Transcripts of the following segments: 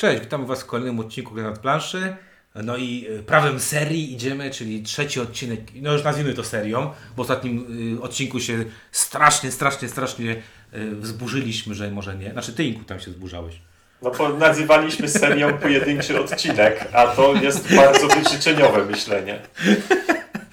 Cześć, witam Was w kolejnym odcinku Granat Planszy. No i y, prawem serii idziemy, czyli trzeci odcinek, no już nazwijmy to serią, bo w ostatnim y, odcinku się strasznie, strasznie, strasznie y, wzburzyliśmy, że może nie. Znaczy Ty, Inku, tam się wzburzałeś. No bo nazywaliśmy serią pojedynczy odcinek, a to jest bardzo wyżyczeniowe myślenie.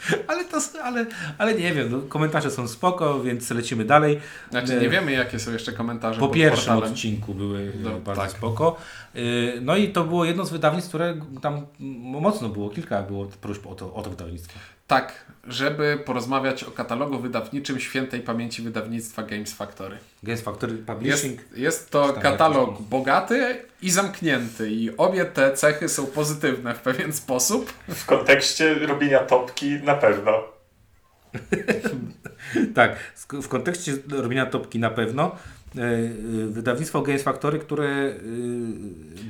Ale, to, ale, ale nie wiem, no, komentarze są spoko, więc lecimy dalej. Znaczy nie wiemy jakie są jeszcze komentarze Po pierwszym portalem. odcinku były No, bardzo tak. spoko. Y, No i to było jedno z wydawnictw, które tam mocno było, kilka było próśb o to, o to wydawnictwo. Tak, żeby porozmawiać o katalogu wydawniczym świętej pamięci wydawnictwa Games Factory. Games Factory Jest, Publishing. jest to tam katalog jakiś- bogaty i zamknięty i obie te cechy są pozytywne w pewien sposób. W kontekście robienia topki na pewno. Tak, w kontekście robienia topki na pewno. Y, y, Wydawnictwo Games Factory, które y,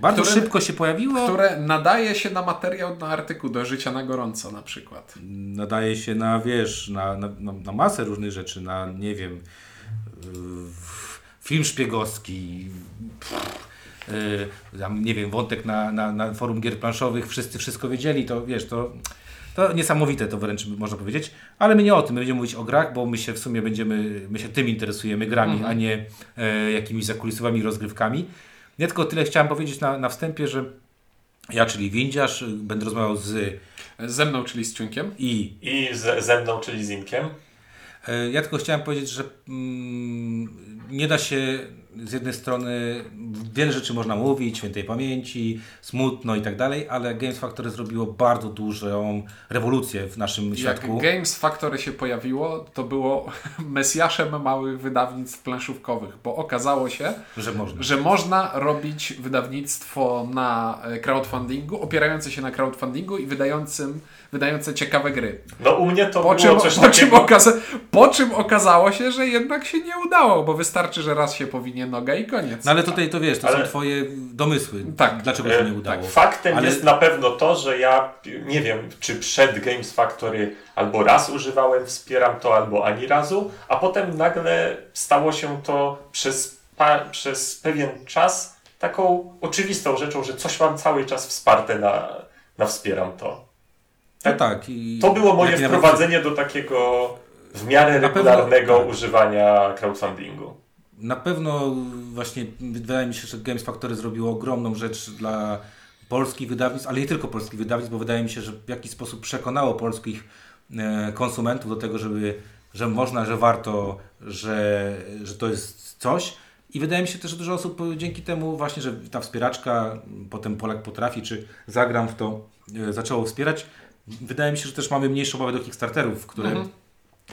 bardzo Które- szybko się pojawiło, które nadaje się na materiał, na artykuł do życia na gorąco na przykład. nadaje się na, wiesz, na, na, na, masę różnych rzeczy, na, nie wiem, film szpiegowski, pff, tam, nie wiem, wątek na, na, na forum gier planszowych, wszyscy wszystko wiedzieli, to wiesz, to, to niesamowite to wręcz można powiedzieć, ale my nie o tym, my będziemy mówić o grach, bo my się w sumie będziemy, my się tym interesujemy, grami, a nie e, jakimiś zakulisowymi rozgrywkami. Nie tylko tyle chciałem powiedzieć na, na wstępie, że ja, czyli Windziarz, będę rozmawiał z Ze mną, czyli z Ciunkiem. i I ze, ze mną, czyli z Inkiem. E, Ja tylko chciałem powiedzieć, że mm, nie da się z jednej strony wiele rzeczy można mówić, świętej pamięci, smutno i tak dalej, ale Games Factory zrobiło bardzo dużą rewolucję w naszym Jak świadku. Games Factory się pojawiło, to było mesjaszem małych wydawnictw planszówkowych, bo okazało się, Że można. że można robić wydawnictwo na e, crowdfundingu, opierające się na crowdfundingu i wydającym, wydające ciekawe gry. No u mnie to Po było czym, coś po, czym takiego... okaza- po czym okazało się, że jednak się nie udało, bo wystarczy, że raz się powinie noga i koniec. No ale tutaj to wiesz, to Ale- są twoje domysły. Tak. Dlaczego się E, nie udało? Faktem Ale- jest na pewno to, że ja nie wiem, czy przed Games Factory albo raz używałem, wspieram to, albo ani razu, a potem nagle stało się to przez, pa, przez pewien czas taką oczywistą rzeczą, że coś mam cały czas wsparte na, na wspieram to. No tak. I To było moje wprowadzenie do takiego w miarę Na pewno- regularnego tak. używania crowdfundingu. Na pewno właśnie wydaje mi się, że Games Factory zrobiło ogromną rzecz dla polskich wydawnictw, ale nie tylko polskich wydawnictw, bo wydaje mi się, że w jakiś sposób przekonało polskich e, konsumentów do tego, żeby, że można, że warto, że, że to jest coś. I wydaje mi się też, że dużo osób dzięki temu właśnie, że ta wspieraczka, potem Polak potrafi, czy zagram w to, e, zaczęło wspierać. Wydaje mi się, że też mamy mniejszą obawę do Kickstarterów, które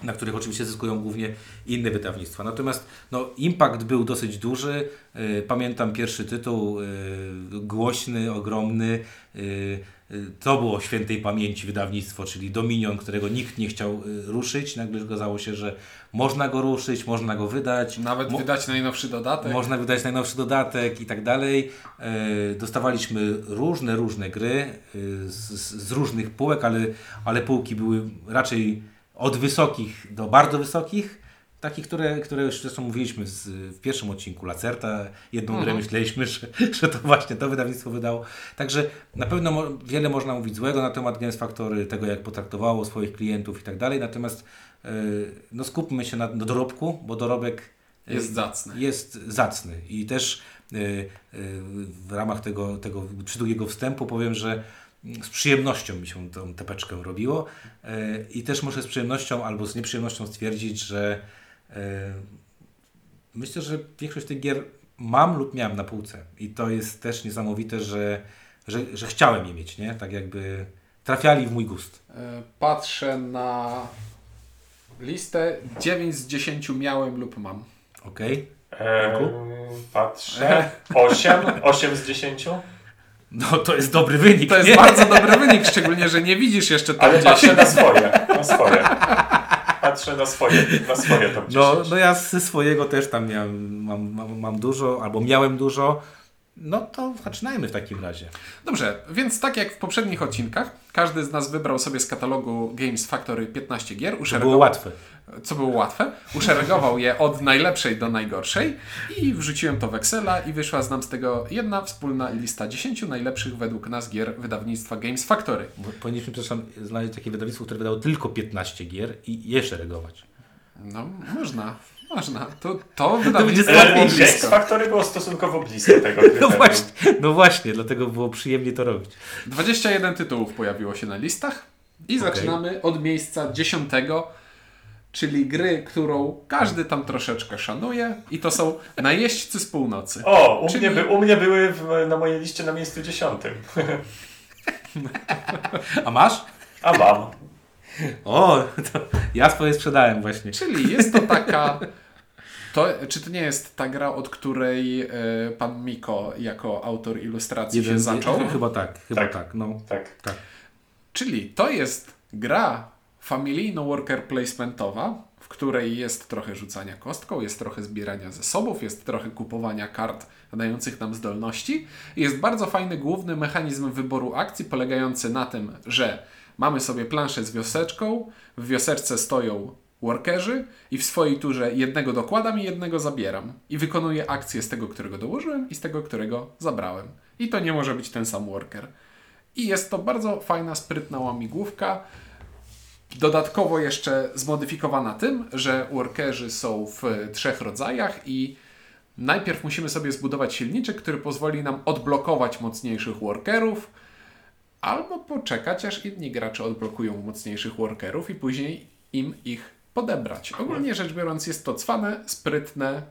na których oczywiście zyskują głównie inne wydawnictwa. Natomiast no, impact był dosyć duży. Y, Pamiętam pierwszy tytuł, y, głośny, ogromny. Y, To było świętej pamięci wydawnictwo, czyli Dominion, którego nikt nie chciał ruszyć. Nagle okazało się, że można go ruszyć, można go wydać. Nawet Mo- wydać najnowszy dodatek. można wydać najnowszy dodatek i tak dalej. Dostawaliśmy różne, różne gry z, z z różnych półek, ale, ale półki były raczej od wysokich do bardzo wysokich. Takich, które, które już zresztą mówiliśmy z, w pierwszym odcinku Lacerta. Jedną grę myśleliśmy, że, że to właśnie to wydawnictwo wydało. Także na pewno mo, wiele można mówić złego na temat Games Factory, tego jak potraktowało swoich klientów i tak dalej. Natomiast e, no skupmy się na, na dorobku, bo dorobek e, Jest zacny. jest zacny i też y, y, w ramach tego, tego przydługiego wstępu powiem, że z przyjemnością mi się tą tepeczkę robiło y, i też muszę z przyjemnością albo z nieprzyjemnością stwierdzić, że y, myślę, że większość tych gier mam lub miałem na półce i to jest też niesamowite, że, że, że chciałem je mieć, nie? Tak jakby trafiali w mój gust. E, Patrzę na listę. 9 z 10 miałem lub mam. Okej? Ehm, patrzę. 8, 8 z 10. No to jest dobry wynik, To jest nie? bardzo dobry wynik, szczególnie, że nie widzisz jeszcze top Ale 10. patrzę na swoje. Na swoje. Patrzę na swoje, na swoje top 10. No, no ja ze swojego też tam miałem, mam, mam, mam dużo, albo miałem dużo. No to zaczynajmy w takim razie. Dobrze, więc tak jak w poprzednich odcinkach, każdy z nas wybrał sobie z katalogu Games Factory 15 gier. To uszeregował- było łatwe. Co było łatwe, uszeregował je od najlepszej do najgorszej i wrzuciłem to w Excela i wyszła z nam z tego jedna wspólna lista 10 najlepszych według nas gier wydawnictwa Games Factory. Bo Powinniśmy, przepraszam, znaleźć takie wydawnictwo, które wydało tylko 15 gier i je szeregować. No, można, można. To, to będzie wydawnictwo tak było E, Games blisko. Factory było stosunkowo blisko tego No właśnie, no właśnie, dlatego było przyjemnie to robić. 21 tytułów pojawiło się na listach i Okej. zaczynamy od miejsca 10, czyli gry, którą każdy tam troszeczkę szanuje i to są Najeźdźcy z północy. O, u, Czyli- mnie, by, u mnie były w, na mojej liście na miejscu dziesiątym. A masz? A mam. O, to ja swoje sprzedałem właśnie. Czyli jest to taka. To, czy to nie jest ta gra, od której e, pan Miko jako autor ilustracji się zaczął? Chyba tak, chyba tak, Tak. no. Tak. Tak. Czyli to jest gra familijno-worker placementowa, w której jest trochę rzucania kostką, jest trochę zbierania zasobów, jest trochę kupowania kart dających nam zdolności. Jest bardzo fajny główny mechanizm wyboru akcji polegający na tym, że mamy sobie planszę z wioseczką, w wioseczce stoją workerzy i w swojej turze jednego dokładam i jednego zabieram. I wykonuję akcję z tego, którego dołożyłem i z tego, którego zabrałem. I to nie może być ten sam worker. I jest to bardzo fajna, sprytna łamigłówka. Dodatkowo jeszcze zmodyfikowana tym, że workerzy są w trzech rodzajach i najpierw musimy sobie zbudować silniczek, który pozwoli nam odblokować mocniejszych workerów, albo poczekać, aż inni gracze odblokują mocniejszych workerów i później im ich podebrać. Ogólnie rzecz biorąc jest to cwane, sprytne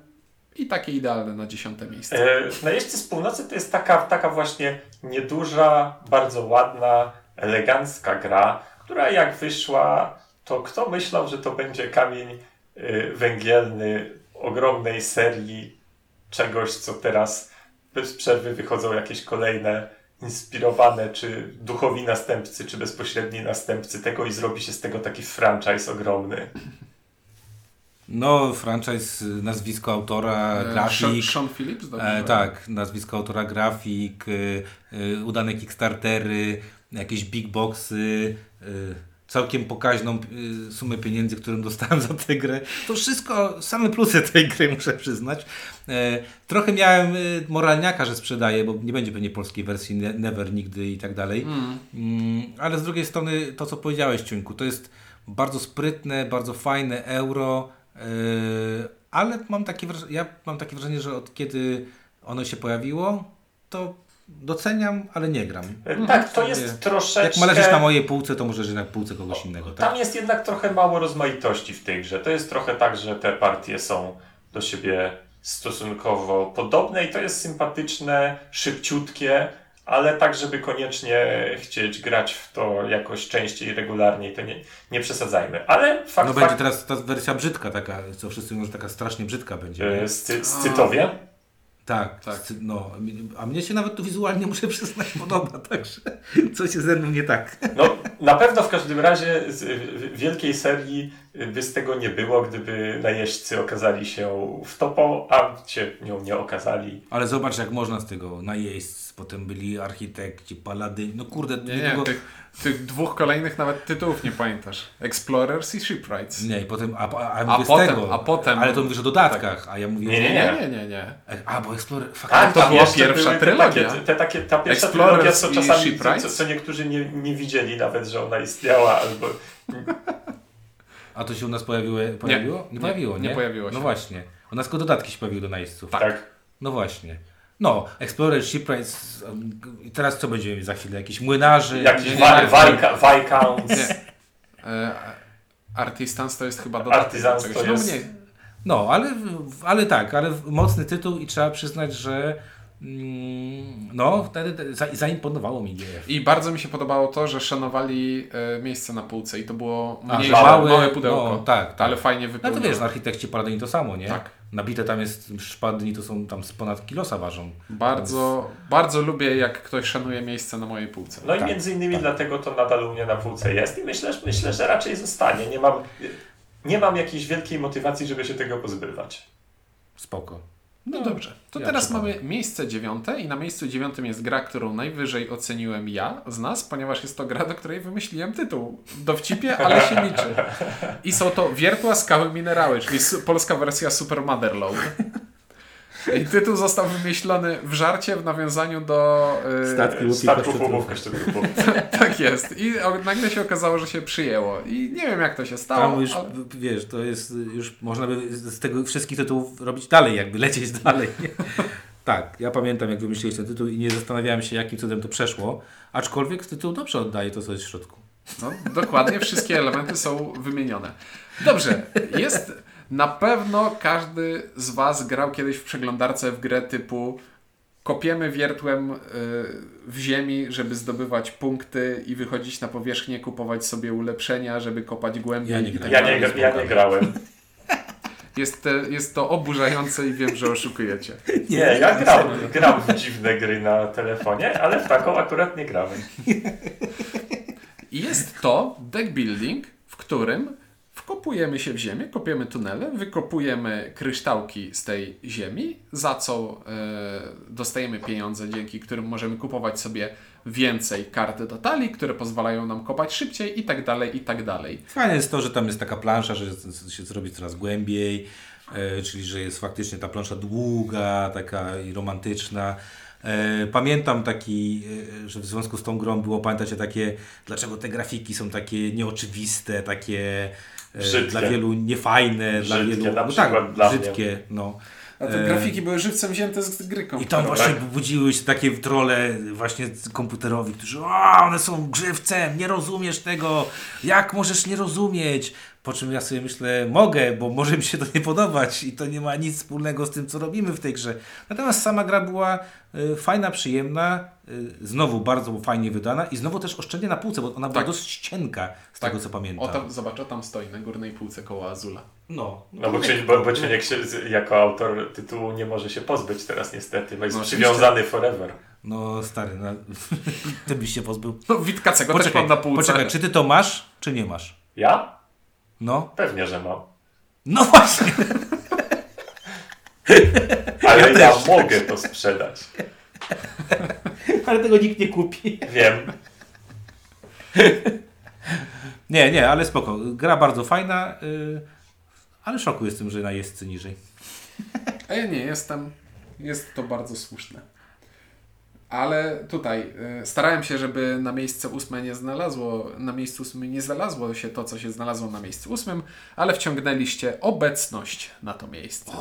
i takie idealne na dziesiąte miejsce. E, Najeźdźcy z północy to jest taka, taka właśnie nieduża, bardzo ładna, elegancka gra, która jak wyszła, to kto myślał, że to będzie kamień e, węgielny ogromnej serii czegoś, co teraz bez przerwy wychodzą jakieś kolejne inspirowane, czy duchowi następcy, czy bezpośredni następcy tego i zrobi się z tego taki franchise ogromny. No, franchise, nazwisko autora, E, grafik. Sean, Sean Phillips? Dobrze. E, tak, nazwisko autora, grafik, y, y, udane Kickstartery, jakieś big boxy, y, całkiem pokaźną y, sumę pieniędzy, którą dostałem za tę grę. To wszystko same plusy tej gry, muszę przyznać. E, trochę miałem y, moralniaka, że sprzedaję, bo nie będzie pewnie polskiej wersji ne Never, nigdy i tak dalej. Mm, ale z drugiej strony to, co powiedziałeś, Ciuńku, to jest bardzo sprytne, bardzo fajne euro, ale mam takie, ja mam takie wrażenie, że od kiedy ono się pojawiło, to doceniam, ale nie gram. E, Tak, to jest troszeczkę... Jak ma leżeć na mojej półce, to może leży na półce kogoś innego, tak? Tam jest jednak trochę mało rozmaitości w tej grze. To jest trochę tak, że te partie są do siebie stosunkowo podobne i to jest sympatyczne, szybciutkie, ale tak, żeby koniecznie chcieć grać w to jakoś częściej, regularniej, to nie, nie przesadzajmy. Ale fakt, No będzie fakt teraz ta wersja brzydka taka, co wszyscy mówią, że taka strasznie brzydka będzie. e, scy, scytowie. Tak, Tak. no, a mnie się nawet to wizualnie, muszę przyznać, podoba, także coś jest ze mną nie tak. No, na pewno w każdym razie z w- wielkiej serii by z tego nie było, gdyby najeźdźcy okazali się w topo, a się nią nie okazali. Ale zobacz, jak można z tego najeść. Potem byli architekci, palady. No kurde, Nie, nie, tych, tych dwóch kolejnych nawet tytułów nie pamiętasz. Explorers i Shipwrights. Nie, i potem, a, a, A potem- tego, a potem- Ale to mówisz o dodatkach, a ja mówię... Nie, nie, Nie, nie, nie, nie. A, bo Explorer... Tak, faktycznie. to była pierwsza te trylogia. Takie, te, takie, ta pierwsza Explorers trylogia, co i czasami, co, co niektórzy nie, nie widzieli nawet, że ona istniała, albo... A to się u nas pojawiło? pojawiło? Nie, Nie, pojawiło, nie? nie pojawiło się. No właśnie. U nas tylko dodatki się pojawiły do najeźdźców. Tak. No właśnie. No, Explorer, Shipwrights i teraz co będziemy mieli za chwilę? Jakieś młynarzy? Jakiś Viscounts. E, Artisans to jest chyba dodatek. do Artisans czegoś. to No jest-. No, ale, ale tak, ale mocny tytuł i trzeba przyznać, że no, wtedy za, zaimponowało mi GF. I bardzo mi się podobało to, że szanowali e, miejsce na półce i to było A, mniejsze, że małe, małe- pudełko. no, tak, tak. Ale fajnie No wypełnione. to wiesz, no, architekci Paladini to samo, nie? Tak. Nabite tam jest szpadni, to są tam z ponad kilosa ważą. Bardzo, bardzo lubię, jak ktoś szanuje miejsce na mojej półce. No i Tak, między innymi tak. dlatego to nadal u mnie na półce jest i myślę, że- myślę, że raczej zostanie. Nie mam, nie mam jakiejś wielkiej motywacji, żeby się tego pozbywać. Spoko. No dobrze. To ja teraz mamy miejsce dziewiąte i na miejscu dziewiątym jest gra, którą najwyżej oceniłem ja z nas, ponieważ jest to gra, do której wymyśliłem tytuł. Dowcipie, ale się liczy. I są to Wiertła Skały Minerały, czyli polska wersja Super Motherload. I tytuł został wymyślony w żarcie w nawiązaniu do... yy, Statków kościotrów. tak jest. I nagle się okazało, że się przyjęło. I nie wiem jak to się stało, Tam już, ale... wiesz, to jest, już można by z tego wszystkich tytułów robić dalej, jakby lecieć dalej. tak, ja pamiętam jak wymyśliłeś ten tytuł i nie zastanawiałem się jakim cudem to przeszło, aczkolwiek tytuł dobrze oddaje to, co jest w środku. No, dokładnie, wszystkie elementy są wymienione. Dobrze, jest na pewno każdy z Was grał kiedyś w przeglądarce w grę typu kopiemy wiertłem y, w ziemi, żeby zdobywać punkty i wychodzić na powierzchnię, kupować sobie ulepszenia, żeby kopać głębiej. Ja nie i tak Ja nie, ja nie grałem. Jest, te- jest to oburzające i wiem, że oszukujecie. Nie, ja gram, gram w dziwne gry na telefonie, ale w taką akurat nie grałem. Jest to deck building, w którym wkopujemy się w ziemię, kopiemy tunele, wykopujemy kryształki z tej ziemi, za co e, dostajemy pieniądze, dzięki którym możemy kupować sobie więcej kart do talii, które pozwalają nam kopać szybciej i tak dalej, i tak dalej. Fajne jest to, że tam jest taka plansza, że się zrobi coraz głębiej, e, czyli że jest faktycznie ta plansza długa, taka i romantyczna. E, Pamiętam taki, e, że w związku z tą grą było, pamiętacie takie, dlaczego te grafiki są takie nieoczywiste, takie e, Brzydkie. dla wielu niefajne, dla Brzydkie, wielu, na no tak, dla mnie. brzydkie, no. A te grafiki były żywcem wzięte z gry I tam właśnie Tak. budziły się takie trole właśnie komputerowi, którzy o, one są grzywcem, nie rozumiesz tego, jak możesz nie rozumieć? Po czym ja sobie myślę, mogę, bo może mi się to nie podobać i to nie ma nic wspólnego z tym, co robimy w tej grze. Natomiast sama gra była y, fajna, przyjemna, y, znowu bardzo fajnie wydana i znowu też oszczędnie na półce, bo ona była Tak. dość cienka z Tak. tego, co pamiętam. O tam, zobacz, o tam stoi na górnej półce koło Azula. No, No bo, Cień, bo, bo Cieniek się, jako autor tytułu nie może się pozbyć teraz niestety, bo jest No przywiązany forever. no stary, no, ty byś się pozbył. No Witkacego też mam na półce. poczekaj, czy ty to masz, czy nie masz? Ja? No. Pewnie, że mam. No właśnie. Ale ja, mogę to sprzedać. Ale tego nikt nie kupi. Wiem. Nie, nie, ale spoko. Gra bardzo fajna, yy, ale szoku jestem, że na jest niżej. A ja nie jestem. Jest to bardzo słuszne. Ale tutaj y, starałem się, żeby na miejsce ósme nie znalazło, na miejscu ósmym nie znalazło się to, co się znalazło na miejscu ósmym, ale wciągnęliście obecność na to miejsce.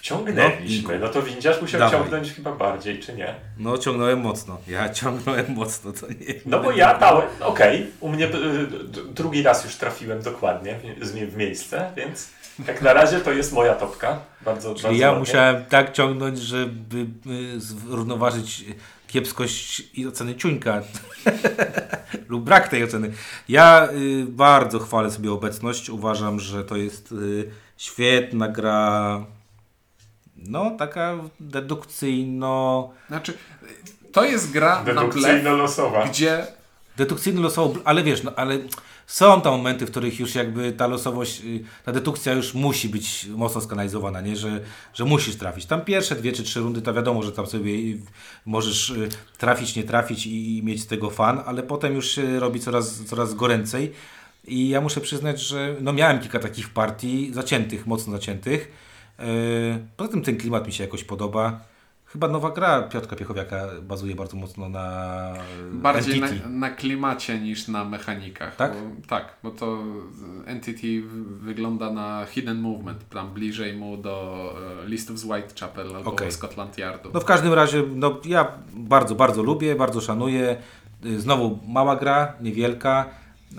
Wciągnęliśmy. No to windziarz musiał Dawaj. ciągnąć chyba bardziej, czy nie? No, ciągnąłem mocno. Ja ciągnąłem mocno, to nie. No bo ja dałem, okej, u mnie y, drugi raz już trafiłem dokładnie w, miejsce, więc jak na razie to jest moja topka. Bardzo, bardzo Czyli ja ładnie. musiałem tak ciągnąć, żeby y, zrównoważyć kiepskość i oceny ciuńka. Lub brak tej oceny. Ja y, bardzo chwalę sobie obecność. Uważam, że to jest y, świetna gra. No, taka dedukcyjno. Znaczy, to jest gra na blef, Dedukcyjno-losowa. gdzie Dedukcyjny losowo, ale wiesz, no, ale są tam momenty, w których już jakby ta losowość, y, ta dedukcja już musi być mocno skanalizowana, nie? Że, że musisz trafić. Tam pierwsze dwie czy trzy rundy to wiadomo, że tam sobie y, możesz y, trafić, nie trafić i, i mieć z tego fan, ale potem już się robi coraz, coraz goręcej. I ja muszę przyznać, że no miałem kilka takich partii zaciętych, mocno zaciętych. Yy, Poza tym ten klimat mi się jakoś podoba. Chyba nowa gra Piotrka Piechowiaka bazuje bardzo mocno na yy, bardziej na, na klimacie niż na mechanikach. Tak? Bo, tak, bo to Entity wygląda na Hidden Movement, tam bliżej mu do e, Listów z Whitechapel albo Okej. Scotland Yardu. No w każdym razie, no ja bardzo, bardzo lubię, bardzo szanuję. Znowu mała gra, niewielka. Yy,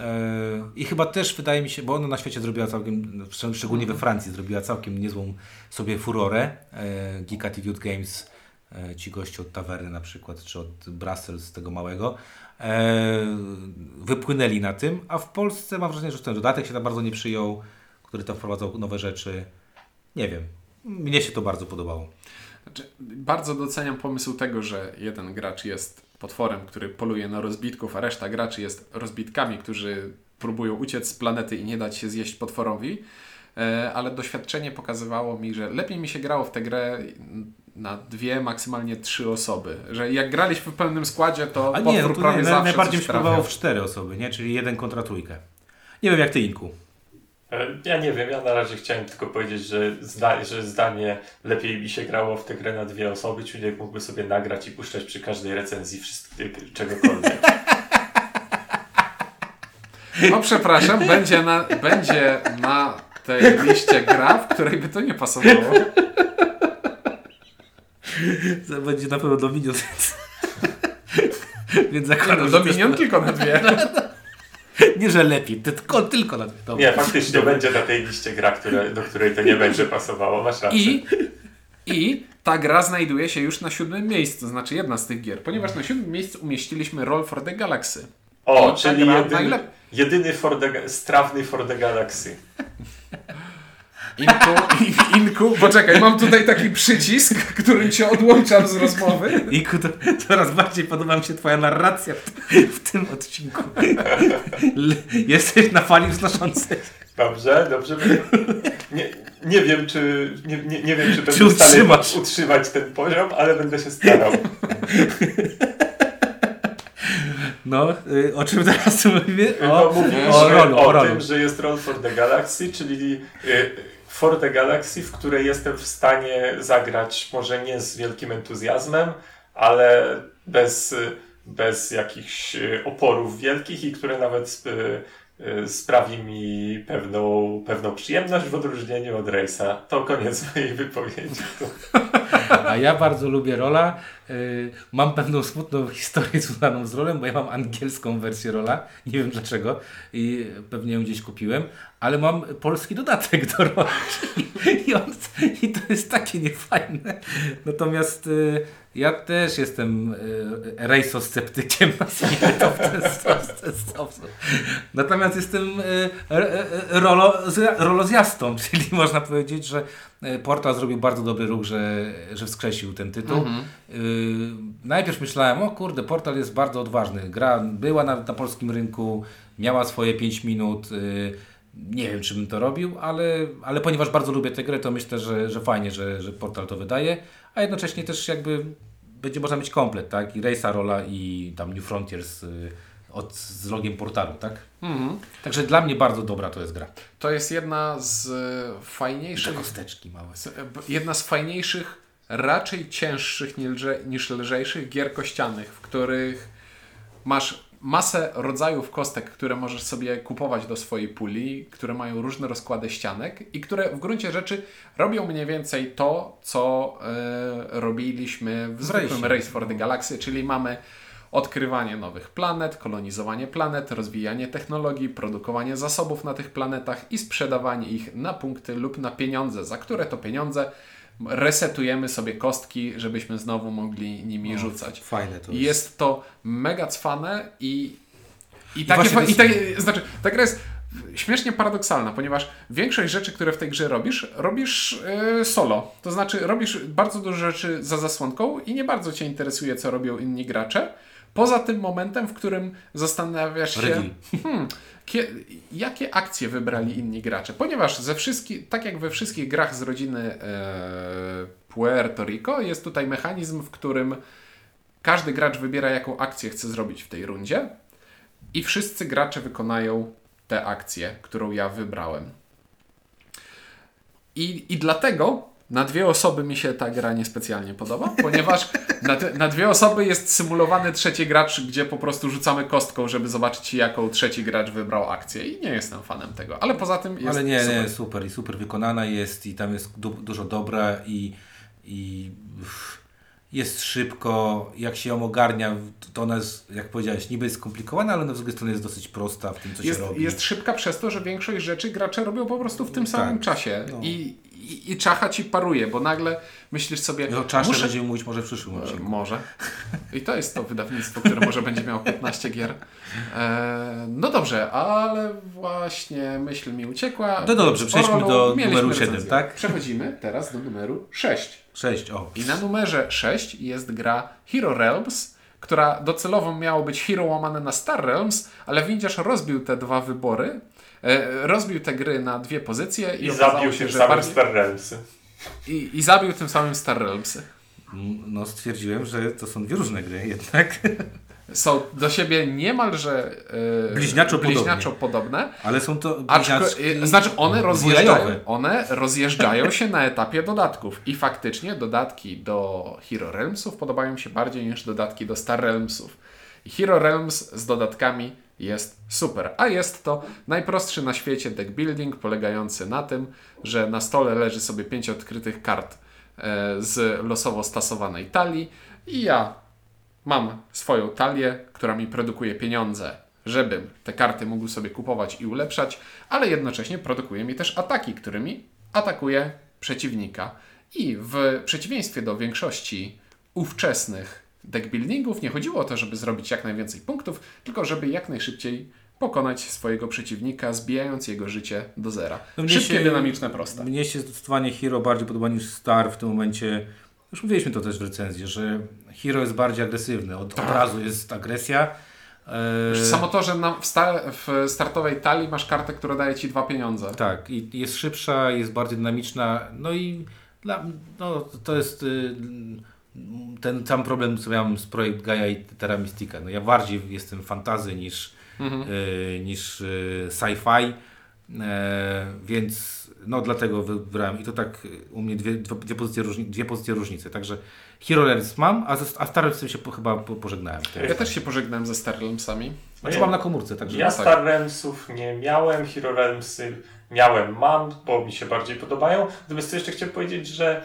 I chyba też wydaje mi się, bo ona na świecie zrobiła całkiem, szcz- szczególnie we Francji, zrobiła całkiem niezłą sobie furorę. Yy, Geek Attitude Games, yy, ci goście od Tawerny na przykład, czy od Brussels, tego małego, wypłynęli na tym, a w Polsce mam wrażenie, że ten dodatek się tam bardzo nie przyjął, który tam wprowadzał nowe rzeczy. Nie wiem, mnie się to bardzo podobało. Znaczy, bardzo doceniam pomysł tego, że jeden gracz jest potworem, który poluje na rozbitków, a reszta graczy jest rozbitkami, którzy próbują uciec z planety i nie dać się zjeść potworowi. e, ale doświadczenie pokazywało mi, że lepiej mi się grało w tę grę na dwie, maksymalnie trzy osoby. Że jak graliśmy w pełnym składzie, to A nie, no prawie nie, zawsze najbardziej mi się podobało w cztery osoby, nie? Czyli jeden kontra trójkę. Nie wiem jak ty, Inku. E, Ja nie wiem, ja na razie chciałem tylko powiedzieć, że, zda, że zdanie lepiej mi się grało w tę grę na dwie osoby, czyli mógłby sobie nagrać i puszczać przy każdej recenzji wszystkiego, czegokolwiek. No przepraszam, będzie na, będzie na tej liście gra, w której by to nie pasowało. To będzie na pewno Dominion. Więc zakładam, no, że Dominion tylko na dwie. Nie, że lepiej, tylko, tylko na dwie. Dobra. Nie, faktycznie będzie na tej liście gra, które, do której to nie będzie pasowało, masz rację. I, I ta gra znajduje się już na siódmym miejscu, to znaczy jedna z tych gier, ponieważ na siódmym miejscu umieściliśmy Roll for the Galaxy. O, czyli jedyny, najlep- jedyny for the, strawny for the Galaxy. Inku, inku, poczekaj, mam tutaj taki przycisk, którym cię odłączam z rozmowy. Inku, to coraz bardziej podoba mi się twoja narracja w, w tym odcinku. L- Jesteś na fali wznoszącej. Dobrze, dobrze. Nie, nie wiem, czy nie, nie, nie wiem, czy będę Czy w stanie utrzymasz? utrzymać ten poziom, ale będę się starał. No, y, o czym teraz mówimy? No, O, mówiliśmy o o, rolu, o rolu. tym, że jest Roll for the Galaxy, czyli for the Galaxy, w której jestem w stanie zagrać może nie z wielkim entuzjazmem, ale bez, bez jakichś oporów wielkich i które nawet y, y, sprawi mi pewną, pewną przyjemność w odróżnieniu od Race'a. To koniec mojej wypowiedzi. A ja bardzo lubię rola. Y, Mam pewną smutną historię związaną z rolem, bo ja mam angielską wersję rola. Nie wiem dlaczego i pewnie ją gdzieś kupiłem, ale mam polski dodatek do rola. I, i to jest takie niefajne. Natomiast y, ja też jestem y, rejsosceptykiem, nazwijmy to. Natomiast jestem rolozjastą, czyli można powiedzieć, że Portal zrobił bardzo dobry ruch, że, że wskrzesił ten tytuł. Y, najpierw myślałem, o kurde, Portal jest bardzo odważny. Gra była na, na polskim rynku, miała swoje 5 minut. y, nie wiem, czy bym to robił, ale, ale ponieważ bardzo lubię tę grę, to myślę, że, że fajnie, że, że Portal to wydaje, a jednocześnie też jakby będzie można mieć komplet, tak? I Race'a Rola i tam New Frontiers y, od, z logiem portalu, tak? Mhm. Także dla mnie bardzo dobra to jest gra. To jest jedna z e, fajniejszych kosteczki małe. e, jedna z fajniejszych, raczej cięższych niż, niż lżejszych gier kościanych, w których masz masę rodzajów kostek, które możesz sobie kupować do swojej puli, które mają różne rozkłady ścianek i które w gruncie rzeczy robią mniej więcej to, co e, robiliśmy w zwykłym Race'ie. Race for the Galaxy, czyli mamy odkrywanie nowych planet, kolonizowanie planet, rozwijanie technologii, produkowanie zasobów na tych planetach i sprzedawanie ich na punkty lub na pieniądze, za które to pieniądze resetujemy sobie kostki, żebyśmy znowu mogli nimi rzucać. Fajne to I jest. jest to mega cwane i, i, takie, i jest- takie, znaczy, ta gra jest śmiesznie paradoksalna, ponieważ większość rzeczy, które w tej grze robisz, robisz yy, solo. To znaczy robisz bardzo dużo rzeczy za zasłonką i nie bardzo Cię interesuje, co robią inni gracze. Poza tym momentem, w którym zastanawiasz się, hmm, kie, jakie akcje wybrali inni gracze. Ponieważ ze wszystkich, tak jak we wszystkich grach z rodziny e, Puerto Rico, jest tutaj mechanizm, w którym każdy gracz wybiera, jaką akcję chce zrobić w tej rundzie i wszyscy gracze wykonają tę akcję, którą ja wybrałem. I, I dlatego na dwie osoby mi się ta gra niespecjalnie podoba, ponieważ na, na dwie osoby jest symulowany trzeci gracz, gdzie po prostu rzucamy kostką, żeby zobaczyć, jaką trzeci gracz wybrał akcję. I nie jestem fanem tego. Ale poza tym jest Ale nie, super. nie, super i super wykonana jest i tam jest du dużo dobra i, i jest szybko, jak się ją ogarnia, to ona jest, jak powiedziałeś, niby jest skomplikowana, ale na drugiej stronie jest dosyć prosta w tym, co jest, się robi. jest szybka przez to, że większość rzeczy gracze robią po prostu w tym Tak, samym czasie. no. I, i, I czacha ci paruje, bo nagle myślisz sobie. I o czasie muszę- będziemy mówić może w przyszłym E. Może. I to jest to wydawnictwo, które może będzie miało 15 gier. E, no dobrze, ale właśnie myśl mi uciekła. No dobrze, przejdźmy do numeru siedem, recenzję. tak? Przechodzimy teraz do numeru 6. Sześć, o. I na numerze 6 jest gra Hero Realms, która docelowo miało być Hero łamane na Star Realms, ale Windziarz rozbił te dwa wybory rozbił te gry na dwie pozycje i, I zabił się, tym że samym bardziej... Star Realmsy. I, I zabił tym samym Star Realmsy. No stwierdziłem, że to są dwie różne gry jednak. Są do siebie niemalże e, Bliźniaczo bliźniaczo podobne. Ale są to bliźniaczki e, znaczy one rozjeżdżają, one rozjeżdżają się na etapie dodatków i faktycznie dodatki do Hero Realmsów podobają się bardziej niż dodatki do Star Realmsów. I Hero Realms z dodatkami jest super, a jest to najprostszy na świecie deck building polegający na tym, że na stole leży sobie pięć odkrytych kart e, z losowo stasowanej talii i ja mam swoją talię, która mi produkuje pieniądze, żebym te karty mógł sobie kupować i ulepszać, ale jednocześnie produkuje mi też ataki, którymi atakuje przeciwnika. I w przeciwieństwie do większości ówczesnych deckbuildingów nie chodziło o to, żeby zrobić jak najwięcej punktów, tylko żeby jak najszybciej pokonać swojego przeciwnika, zbijając jego życie do zera. No Szybkie, się- dynamiczne, proste. Mnie się zdecydowanie Hero bardziej podoba niż Star w tym momencie. Już mówiliśmy to też w recenzji, że Hero jest bardziej agresywny. Od, razu jest agresja. E, Samo to, że w, sta, w startowej talii masz kartę, która daje ci dwa pieniądze. Tak, i jest szybsza, jest bardziej dynamiczna. No i dla, no, to jest y, ten sam problem, co miałem z projekt Gaia i Terra Mystica. No ja bardziej jestem fantazy niż, y, niż y, sci-fi, e, więc no dlatego wybrałem i to tak u mnie dwie, dwie, pozycje, różni, dwie pozycje różnicy. Także Hero Realms mam, a, ze, a Star Realmsem się po, chyba po, pożegnałem. Ja też się pożegnałem ze Star Realmsami. Znaczy mam na komórce, także Ja tak. Star Realmsów nie miałem, Hero Realmsy miałem, mam, bo mi się bardziej podobają. Natomiast jeszcze chciałem powiedzieć, że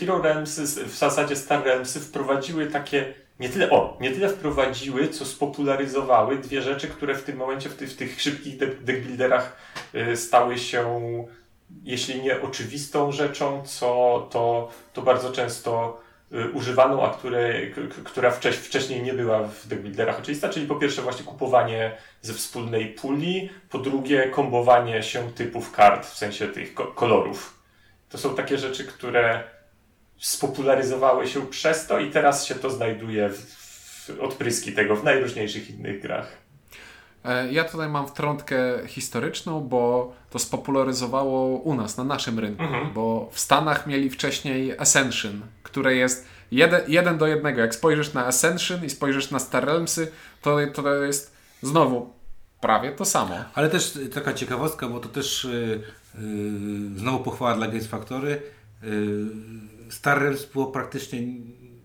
Hero Realmsy, z- w zasadzie Star Realmsy wprowadziły takie, nie tyle, o, nie tyle wprowadziły, co spopularyzowały dwie rzeczy, które w tym momencie, w, ty, w tych szybkich de- deckbuilderach e, stały się, jeśli nie oczywistą rzeczą, co to, to bardzo często y, używaną, a które, która wcześ, wcześniej nie była w deckbuilderach oczywista, czyli po pierwsze właśnie kupowanie ze wspólnej puli, po drugie kombowanie się typów kart, w sensie tych ko- kolorów. To są takie rzeczy, które spopularyzowały się przez to i teraz się to znajduje w, w odpryski tego w najróżniejszych innych grach. E, Ja tutaj mam wtrątkę historyczną, bo to spopularyzowało u nas, na naszym rynku, Mhm. bo w Stanach mieli wcześniej Ascension, które jest jeden, jeden do jednego. Jak spojrzysz na Ascension i spojrzysz na Star Realmsy, to, to jest znowu prawie to samo. Ale też taka ciekawostka, bo to też y, y, znowu pochwała dla Games Factory. Y, Star Realms było praktycznie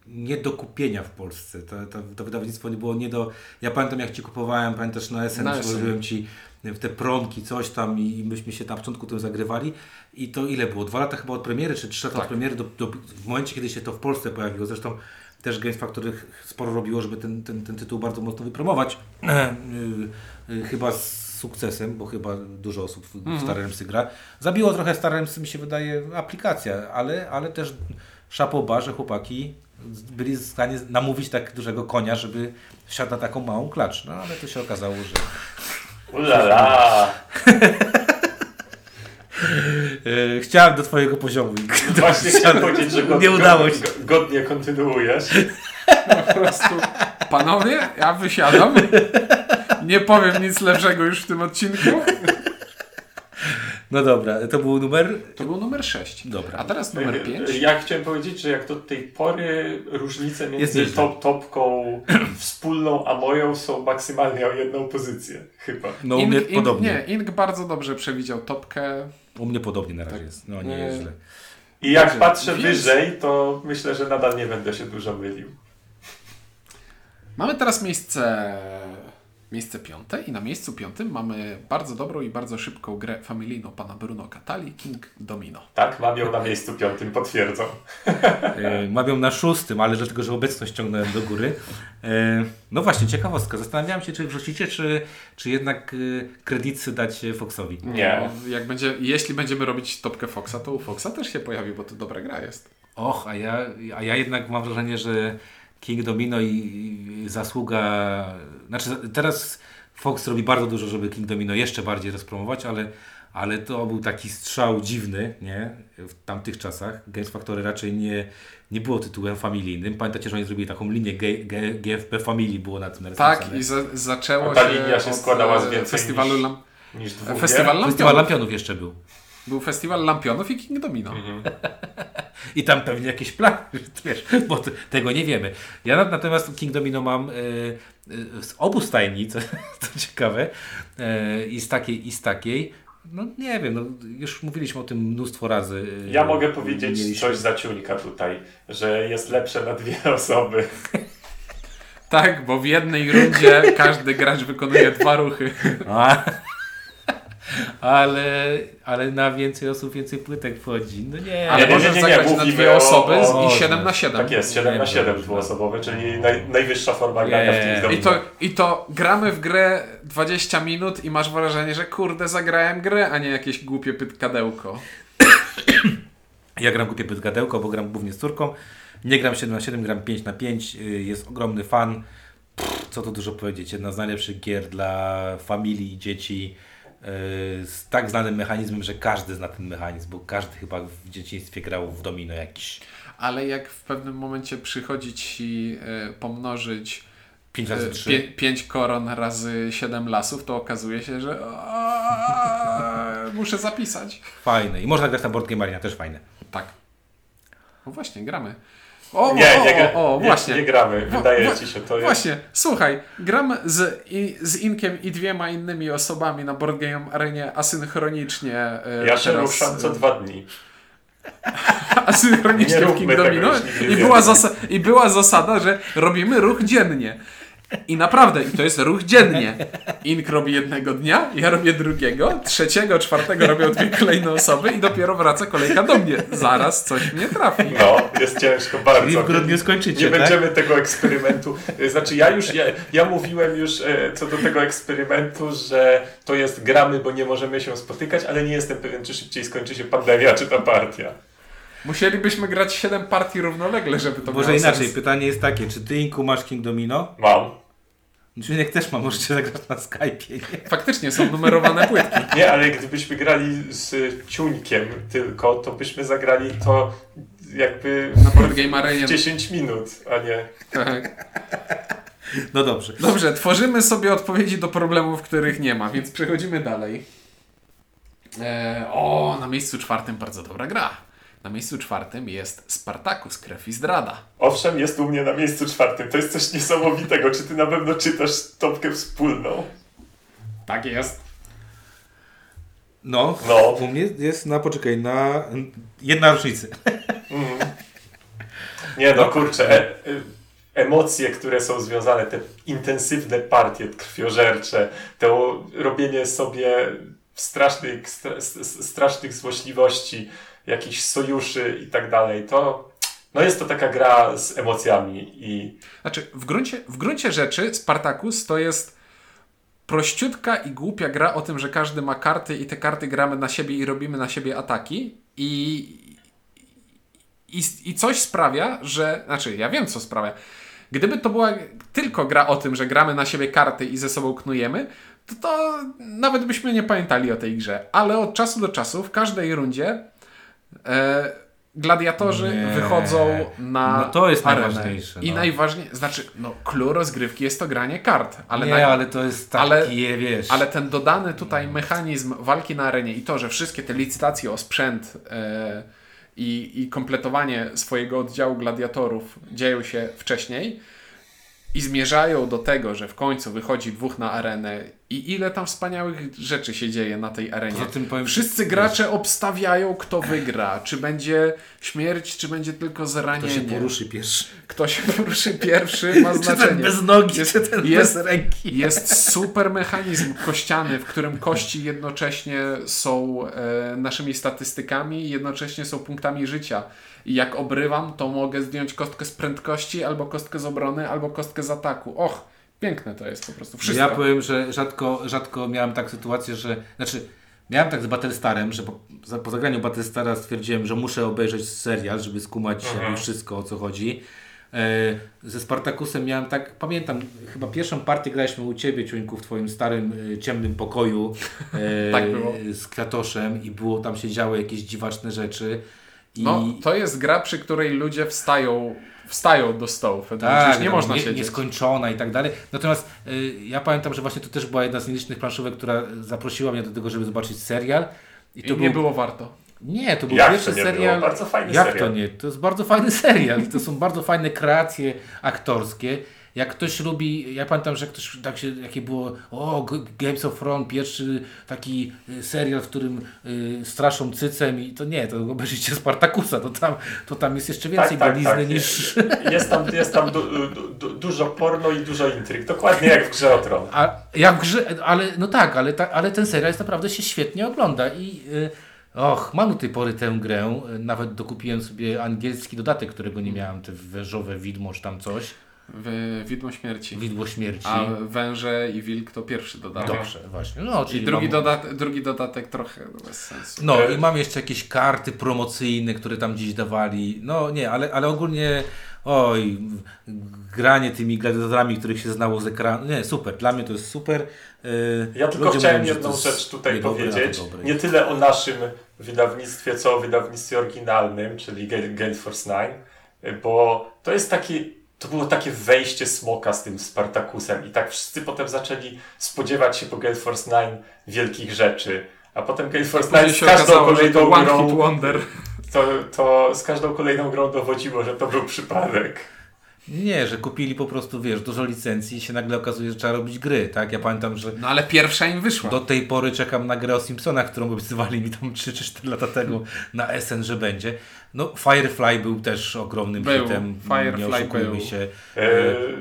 nie do kupienia w Polsce. To, to, to wydawnictwo nie było nie do... Ja pamiętam jak Ci kupowałem, pamiętasz na SN, Na przywoziłem Ci w te promki, coś tam i myśmy się na początku tym zagrywali. I to ile było? Dwa lata chyba od premiery, czy trzy lata Tak. od premiery, do, do, w momencie kiedy się to w Polsce pojawiło. Zresztą też Games Factory sporo robiło, żeby ten, ten, ten tytuł bardzo mocno wypromować. Y, chyba z sukcesem, bo chyba dużo osób w Mhm. w Star Realmsy gra. Zabiło trochę Star Realmsy, mi się wydaje, aplikacja, ale, ale też szapoba, że chłopaki byli w stanie namówić tak dużego konia, żeby wsiadł na taką małą klacz. No ale to się okazało, że Ulala! e, chciałem do twojego poziomu. i- Właśnie chciałem powiedzieć, że godnie, Nie udało się. godnie- godnie kontynuujesz. Po prostu, panowie, ja wysiadam. Nie powiem nic lepszego już w tym odcinku. No dobra, to był numer... To był numer 6. Dobra. A teraz numer 5. Ja chciałem powiedzieć, że jak do tej pory różnice między top, topką wspólną a moją są maksymalnie o jedną pozycję. Chyba. No u mnie Ing, podobnie. nie, Ing bardzo dobrze przewidział topkę. U mnie podobnie na razie jest. No nie Nie. jest źle. I jak Dobrze, patrzę więc- wyżej, to myślę, że nadal nie będę się dużo mylił. Mamy teraz miejsce, miejsce piąte i na miejscu piątym mamy bardzo dobrą i bardzo szybką grę familijną pana Bruno Catali, King Domino. Tak, mam ją na miejscu piątym, potwierdzam. E, Mam ją na szóstym, ale dlatego, że obecność ciągnąłem do góry. E, No właśnie, ciekawostka. Zastanawiałem się, czy wrzucicie, czy, czy jednak e, kredyty dać Foxowi. Nie. No, jak będzie, jeśli będziemy robić topkę Foxa, to u Foxa też się pojawi, bo to dobra gra jest. Och, a ja, a ja jednak mam wrażenie, że King Domino i, zasługa. Znaczy, teraz Fox robi bardzo dużo, żeby King Domino jeszcze bardziej rozpromować, ale, ale to był taki strzał dziwny, nie? W tamtych czasach. Games Factory raczej nie, nie było tytułem familijnym. Pamiętacie, że oni zrobili taką linię G, G, GFP Family, było na tym narysowane. Tak, i za, zaczęło A ta się linia się składała z e, więcej festiwalu niż- niż dwóch Festiwal gier. Festiwal Lampionów. Lampionów jeszcze był. Był festiwal Lampionów i King Domino. I tam pewnie jakieś plany, wiesz, bo t- tego nie wiemy. Ja na- natomiast King Domino mam y, y, z obu stajni, co, co ciekawe, y, i z takiej, i z takiej. No nie wiem, no, już mówiliśmy o tym mnóstwo razy. Ja mogę powiedzieć mieliśmy. coś za ciulka tutaj, że jest lepsze na dwie osoby. Tak, bo w jednej rundzie każdy gracz wykonuje dwa ruchy. A, ale, ale na więcej osób więcej płytek wchodzi. No nie, Ale nie, możesz nie, nie, zagrać na mówimy dwie osoby o- i 7 na 7. Tak jest, 7 na Nie, 7 dobrze. dwuosobowy, czyli naj, najwyższa forma grania w Nie. King's I Domino. to, I to gramy w grę 20 minut i masz wrażenie, że kurde zagrałem grę, a nie jakieś głupie pytkadełko. Ja gram głupie pytgadełko, bo gram głównie z córką. Nie gram 7 na 7, gram 5 na 5. y, Jest ogromny fan. Pff, co tu dużo powiedzieć. Jedna z najlepszych gier dla familii i dzieci. Y, Z tak znanym mechanizmem, że każdy zna ten mechanizm, bo każdy chyba w dzieciństwie grał w domino jakiś. Ale jak w pewnym momencie przychodzi ci e, pomnożyć 5 razy e, 3. pie, 5 koron razy 7 lasów, to okazuje się, że muszę zapisać. Fajne. I można grać na Board Game Arena, też fajne. Tak. No właśnie, gramy. O, Nie, o, nie, o, o, nie, właśnie. nie gramy, Wa- wydaje ci się to jest. Właśnie, słuchaj, gram z, i, z Inkiem i dwiema innymi osobami na Board Game Arenie asynchronicznie. e, Ja się teraz, ruszam co e, dwa dni. asynchronicznie Nie w róbmy King tego Domino już nigdy i była, zasa- i była zasada, że robimy ruch dziennie. I naprawdę, i to jest ruch dziennie. Ink robi jednego dnia, ja robię drugiego, trzeciego, czwartego robią dwie kolejne osoby i dopiero wraca kolejka do mnie. Zaraz coś mnie trafi. No, jest ciężko bardzo. Czyli w grudniu skończycie, Nie tak? będziemy tego eksperymentu. Znaczy, ja już, ja, ja mówiłem już e, co do tego eksperymentu, że to jest gramy, bo nie możemy się spotykać, ale nie jestem pewien, czy szybciej skończy się pandemia, czy ta partia. Musielibyśmy grać 7 partii równolegle, żeby to Może miało inaczej, sens. pytanie jest takie, czy ty Inku masz King Domino? Mam. Czy też ma, możecie zagrać na Skype'ie. Nie? Faktycznie są numerowane płytki. Nie, ale gdybyśmy grali z ciuńkiem tylko, to byśmy zagrali to jakby Na Board Game Arenie. w 10 minut, a nie... Tak. No dobrze. Dobrze, tworzymy sobie odpowiedzi do problemów, których nie ma, więc przechodzimy dalej. E, o, na miejscu czwartym bardzo dobra gra. Na miejscu czwartym jest Spartacus, Krew i Zdrada. Owszem, jest u mnie na miejscu czwartym. To jest coś niesamowitego. Czy ty na pewno czytasz topkę wspólną? Tak jest. No, No. u mnie jest na, poczekaj, na jedna rocznicy. Nie no, kurczę, e, e, emocje, które są związane, te intensywne partie krwiożercze, to robienie sobie strasznych, stra, strasznych złośliwości, jakichś sojuszy i tak dalej, to no jest to taka gra z emocjami i Znaczy, w gruncie, w gruncie rzeczy Spartacus to jest prościutka i głupia gra o tym, że każdy ma karty i te karty gramy na siebie i robimy na siebie ataki i, i, i coś sprawia, że... Znaczy, ja wiem co sprawia. Gdyby to była tylko gra o tym, że gramy na siebie karty i ze sobą knujemy, to, to nawet byśmy nie pamiętali o tej grze. Ale od czasu do czasu, w każdej rundzie gladiatorzy Nie. wychodzą na No to jest arenę. najważniejsze, I no. najważniejsze, znaczy, no, clue rozgrywki jest to granie kart, ale, nie, naj- ale to jest taki, ale- wiesz... ale ten dodany tutaj mechanizm walki na arenie i to, że wszystkie te licytacje o sprzęt e, i, i kompletowanie swojego oddziału gladiatorów dzieją się wcześniej i zmierzają do tego, że w końcu wychodzi dwóch na arenę i ile tam wspaniałych rzeczy się dzieje na tej arenie. Poza tym powiem- Wszyscy gracze obstawiają, kto wygra. Czy będzie śmierć, czy będzie tylko zranienie. się poruszy pierwszy. Kto się poruszy pierwszy ma Czy ten znaczenie. bez nogi, Jest- czy ten jest- bez ręki. Jest super mechanizm kościany, w którym kości jednocześnie są e, naszymi statystykami i jednocześnie są punktami życia. I jak obrywam, to mogę zdjąć kostkę z prędkości, albo kostkę z obrony, albo kostkę z ataku. Och, piękne to jest po prostu. Wszystko. Ja powiem, że rzadko, rzadko miałem tak sytuację, że... Znaczy, miałem tak z Battlestarem, że po, za- po zagraniu Battlestara stwierdziłem, że muszę obejrzeć serial, żeby skumać jakby wszystko, o co chodzi. E, ze Spartakusem miałem tak, pamiętam, chyba pierwszą partię graliśmy u Ciebie, Ciuńku, w Twoim starym, e, ciemnym pokoju e, Tak było. z Kwiatoszem i było, tam się działy jakieś dziwaczne rzeczy. I No, to jest gra, przy której ludzie wstają wstają do stołu. Wtedy Tak, już nie no, można nie, siedzieć. nieskończona i tak dalej. Natomiast y, ja pamiętam, że właśnie to też była jedna z nielicznych planszówek, która zaprosiła mnie do tego, żeby zobaczyć serial. I to nie był, było warto. Nie, to był Jak to pierwszy nie było? serial. Bardzo fajny Jak serial. to nie? To jest bardzo fajny serial. To są bardzo fajne kreacje aktorskie. Jak ktoś lubi, ja pamiętam, że ktoś tak się, jakie było, o, Games of Thrones, pierwszy taki y, serial, w którym y, straszą cycem i to nie, to obejrzyjcie Spartakusa, to tam, to tam jest jeszcze więcej bielizny niż... Jest tam, jest tam du, du, du, dużo porno i dużo intryg. Dokładnie jak w grze o tron. A jak w grze, ale no tak, ale, ta, ale ten serial jest naprawdę się świetnie ogląda i y, och, mam do tej pory tę grę, y, nawet dokupiłem sobie angielski dodatek, którego nie miałem, te wężowe widmo czy tam coś, W Widmo Śmierci. widło śmierci. A Węże i Wilk to pierwszy dodatek. Dobrze, właśnie. No, I czyli drugi, mam, dodat drugi dodatek trochę bez sensu. No i mam jeszcze jakieś karty promocyjne, które tam gdzieś dawali. No nie, ale, ale ogólnie oj, granie tymi gladiatorami, których się znało z ekranu. Nie, super. Dla mnie to jest super. Yy, Ja tylko ludzie chciałem mówią, jedną rzecz tutaj powiedzieć. dobre. Nie tyle o naszym wydawnictwie, co o wydawnictwie oryginalnym, czyli Gale Force 9, bo to jest taki. To było takie wejście smoka z tym Spartakusem i tak wszyscy potem zaczęli spodziewać się po Gale Force 9 wielkich rzeczy. A potem Gale Force Później 9 z się każdą okazało, że to kolejną grą, Wonder. to, to z każdą kolejną grą dowodziło, że to był przypadek. Nie, że kupili po prostu, wiesz, dużo licencji i się nagle okazuje, że trzeba robić gry, tak? Ja pamiętam, że No ale pierwsza im wyszła. do tej pory czekam na grę o Simpsonach, którą obiecywali mi tam 3 czy 4 lata temu na SN, że będzie. No, Firefly był też ogromnym Był. hitem, Firefly nie oszukujmy był. się. Eee,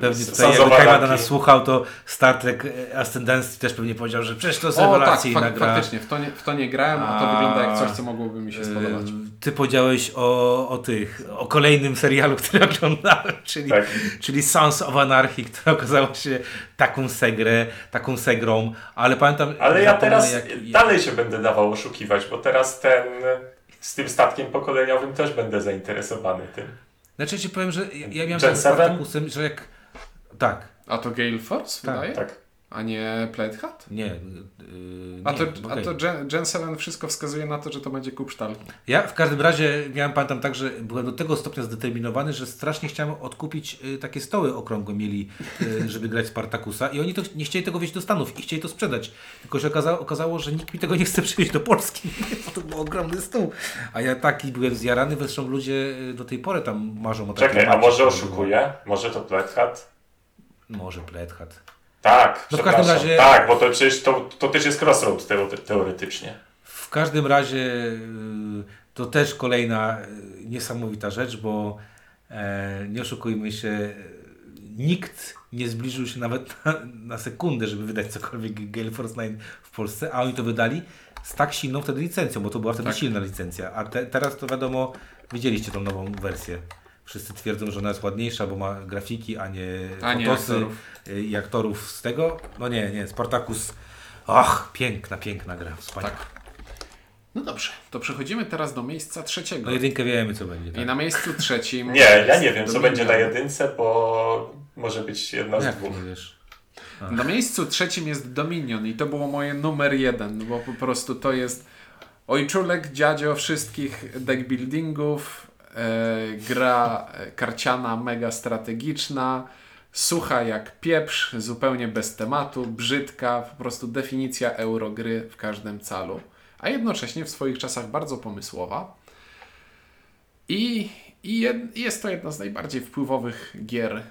Pewnie tutaj, jakby Kajmada nas słuchał, to Star Trek e, Ascendancy też pewnie powiedział, że przecież to jest o tak, rewelacyjna fak gra. faktycznie, w to, nie, w to nie grałem, a to wygląda jak coś, co mogłoby mi się spodobać. E, Ty powiedziałeś o, o tych, o kolejnym serialu, który oglądałem, czyli, Tak. czyli Sons of Anarchy, która okazała się taką segrę, taką segrą, ale pamiętam... Ale ja teraz jak- dalej się będę dawał oszukiwać, bo teraz ten z tym statkiem pokoleniowym też będę zainteresowany tym. Znaczy ci powiem, że ja, ja miałem z 7? Spartacusem, że jak... Tak, A to Gale Force Tak, wydaje? Tak. A nie Played Hat? nie. Yy, A nie, to, a okej. to Gen 7 wszystko wskazuje na to, że to będzie Kupsztal. Ja w każdym razie miałem, pamiętam tak, że byłem do tego stopnia zdeterminowany, że strasznie chciałem odkupić y, takie stoły okrągłe mieli, y, żeby grać Spartakusa i oni to nie chcieli tego wieźć do Stanów i chcieli to sprzedać. Tylko się okazało, okazało że nikt mi tego nie chce przywieźć do Polski, bo to był ogromny stół. A ja taki byłem zjarany, zresztą ludzie y, do tej pory tam marzą o takim Czekaj, a może który oszukuję? Może to Black Hat? Może Black Hat. Tak, No w każdym razie- Tak, bo to przecież to, to też jest crossroad teo- teoretycznie. W każdym razie y, to też kolejna y, niesamowita rzecz, bo e, nie oszukujmy się, nikt nie zbliżył się nawet na, na sekundę, żeby wydać cokolwiek Gale Force 9 w Polsce, a oni to wydali z tak silną wtedy licencją, bo to była wtedy Tak. silna licencja. A te, teraz to wiadomo, widzieliście tą nową wersję. Wszyscy twierdzą, że ona jest ładniejsza, bo ma grafiki, a nie A nie fotosy aktorów. i aktorów z tego. No nie, nie, Spartacus. Ach, piękna, piękna gra, wspaniała. Tak. No dobrze, to przechodzimy teraz do miejsca trzeciego. No jedynkę wiemy, co będzie. I Tak? na miejscu trzecim. Nie, ja nie wiem, co będzie na jedynce, bo może być jedna z Jak dwóch. nie wiesz? Na miejscu trzecim jest Dominion i to było moje numer jeden, bo po prostu to jest ojczulek, dziadzio wszystkich deckbuildingów, e, gra e, karciana mega strategiczna, sucha jak pieprz, zupełnie bez tematu, brzydka, po prostu definicja eurogry w każdym calu, a jednocześnie w swoich czasach bardzo pomysłowa. I, i jed, jest to jedna z najbardziej wpływowych gier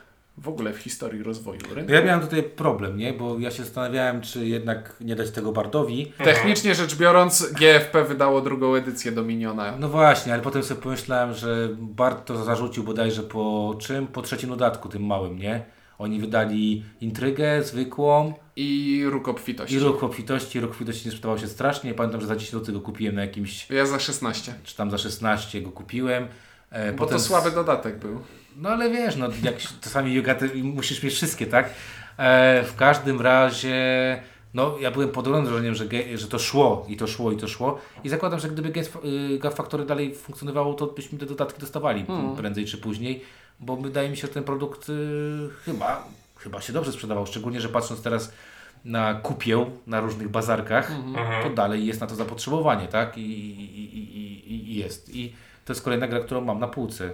w ogóle w historii rozwoju rynku. Ja miałem tutaj problem, nie? Bo ja się zastanawiałem, czy jednak nie dać tego Bardowi. Technicznie rzecz biorąc, GFP wydało drugą edycję Dominiona. No właśnie, ale potem sobie pomyślałem, że Bart to zarzucił bodajże po czym? Po trzecim dodatku, tym małym, nie? Oni wydali intrygę zwykłą I Róg Obfitości. i Róg Obfitości. Róg Obfitości nie sprzedawał się strasznie. Pamiętam, że za 10 zł go kupiłem na jakimś, Ja za 16. czy tam za 16 go kupiłem. E, Bo to słaby dodatek był. No ale wiesz, no jak czasami yoga, musisz mieć wszystkie, tak? E, w każdym razie, no ja byłem pod ogromnym wrażeniem, że, że to szło i to szło i to szło i zakładam, że gdyby Games, y, Gap Factory dalej funkcjonowało, to byśmy te dodatki dostawali Hmm. prędzej czy później, bo wydaje mi się, że ten produkt y, chyba, chyba się dobrze sprzedawał, szczególnie, że patrząc teraz na kupię na różnych bazarkach, Mhm. to dalej jest na to zapotrzebowanie, tak? I, i, i, i jest. I to jest kolejna gra, którą mam na półce.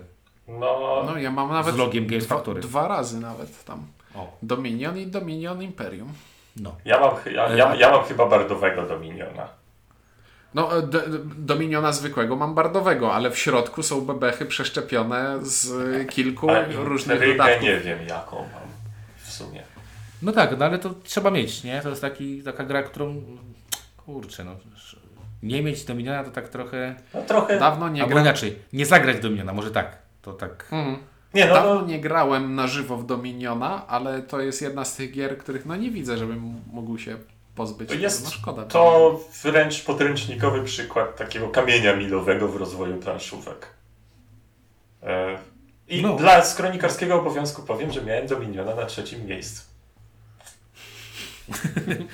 No, No ja mam nawet Z logiem Games dwa, Factory. dwa razy nawet tam. O, Dominion i Dominion Imperium. no. ja, mam, ja, ja, ja mam chyba bardowego Dominiona. No, e, Dominiona zwykłego mam bardowego, ale w środku są bebechy przeszczepione z e, kilku A różnych dodatków. nie wiem jaką mam w sumie. No tak, no ale to trzeba mieć, nie? To jest taki, taka gra, którą... Kurczę, no. Nie mieć Dominiona to tak trochę... No trochę... Dawno nie Albo grałem. inaczej, nie zagrać Dominiona, może tak. To tak... Mhm. Nie, no, Dawno no nie grałem na żywo w Dominiona, ale to jest jedna z tych gier, których no nie widzę, żebym mógł się pozbyć. To jest no szkoda. to wręcz podręcznikowy przykład takiego kamienia milowego w rozwoju planszówek. E, I No. dla z kronikarskiego obowiązku powiem, że miałem Dominiona na trzecim miejscu.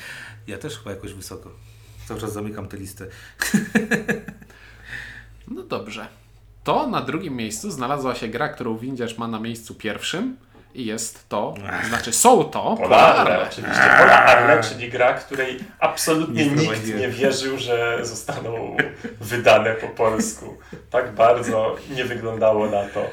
Ja też chyba jakoś wysoko. Cały czas zamykam tę listę. No dobrze. To na drugim miejscu znalazła się gra, którą Windziarz ma na miejscu pierwszym i jest to, znaczy są to Polarle, oczywiście. Polarle, czyli gra, której absolutnie Nie nikt nie wierzył, że zostaną wydane po polsku. Tak bardzo nie wyglądało na to.